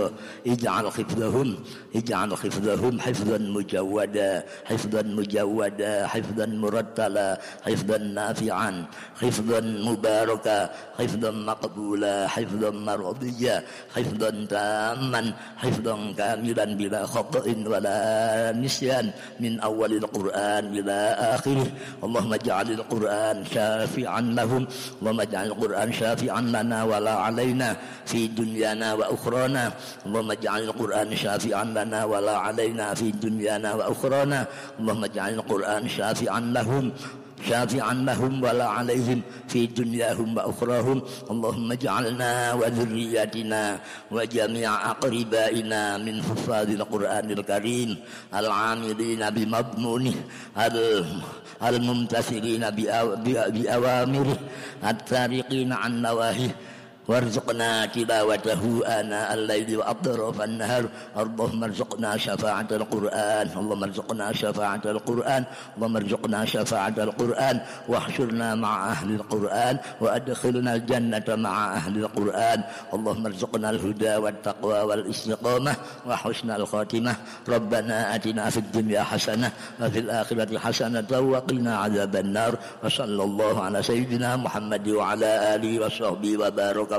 S1: اجعل حفظهم اجعل حفظهم حفظا مجودا حفظا مجودا حفظا مرتلا حفظا نافعا حفظا مباركا حفظا مقبولا حفظا مرضيا حفظا تاما حفظا كاملا بلا خطأ ولا نسيان من أول القرآن إلى آخره. اللهم اجعل القرآن شافعا لهم اللهم اجعل القرآن شافعا لنا ولا علينا في دنيانا وأخرانا. اللهم اجعل القرآن شافعا لنا ولا علينا في دنيانا وأخرانا. اللهم اجعل القرآن شافعا لهم. شافعا لهم ولا عليهم في دنياهم وأخراهم. اللهم اجعلنا وذرياتنا وجميع أقربائنا من حفاظ القرآن الكريم العاملين بمضمونه الممتثلين بأوامره التارقين عن نواهيه وارزقنا تلاوته آناء الليل وأطراف النهار. اللهم ارزقنا شفاعة القرآن. اللهم ارزقنا شفاعة القرآن. اللهم ارزقنا شفاعة القرآن. واحشرنا مع أهل القرآن. وأدخلنا الجنة مع أهل القرآن. اللهم ارزقنا الهدى والتقوى والاستقامة. وحسن الخاتمة. ربنا آتنا في الدنيا حسنة وفي الآخرة حسنة وقنا عذاب النار. وصلى الله على سيدنا محمد وعلى آله وصحبه وبارك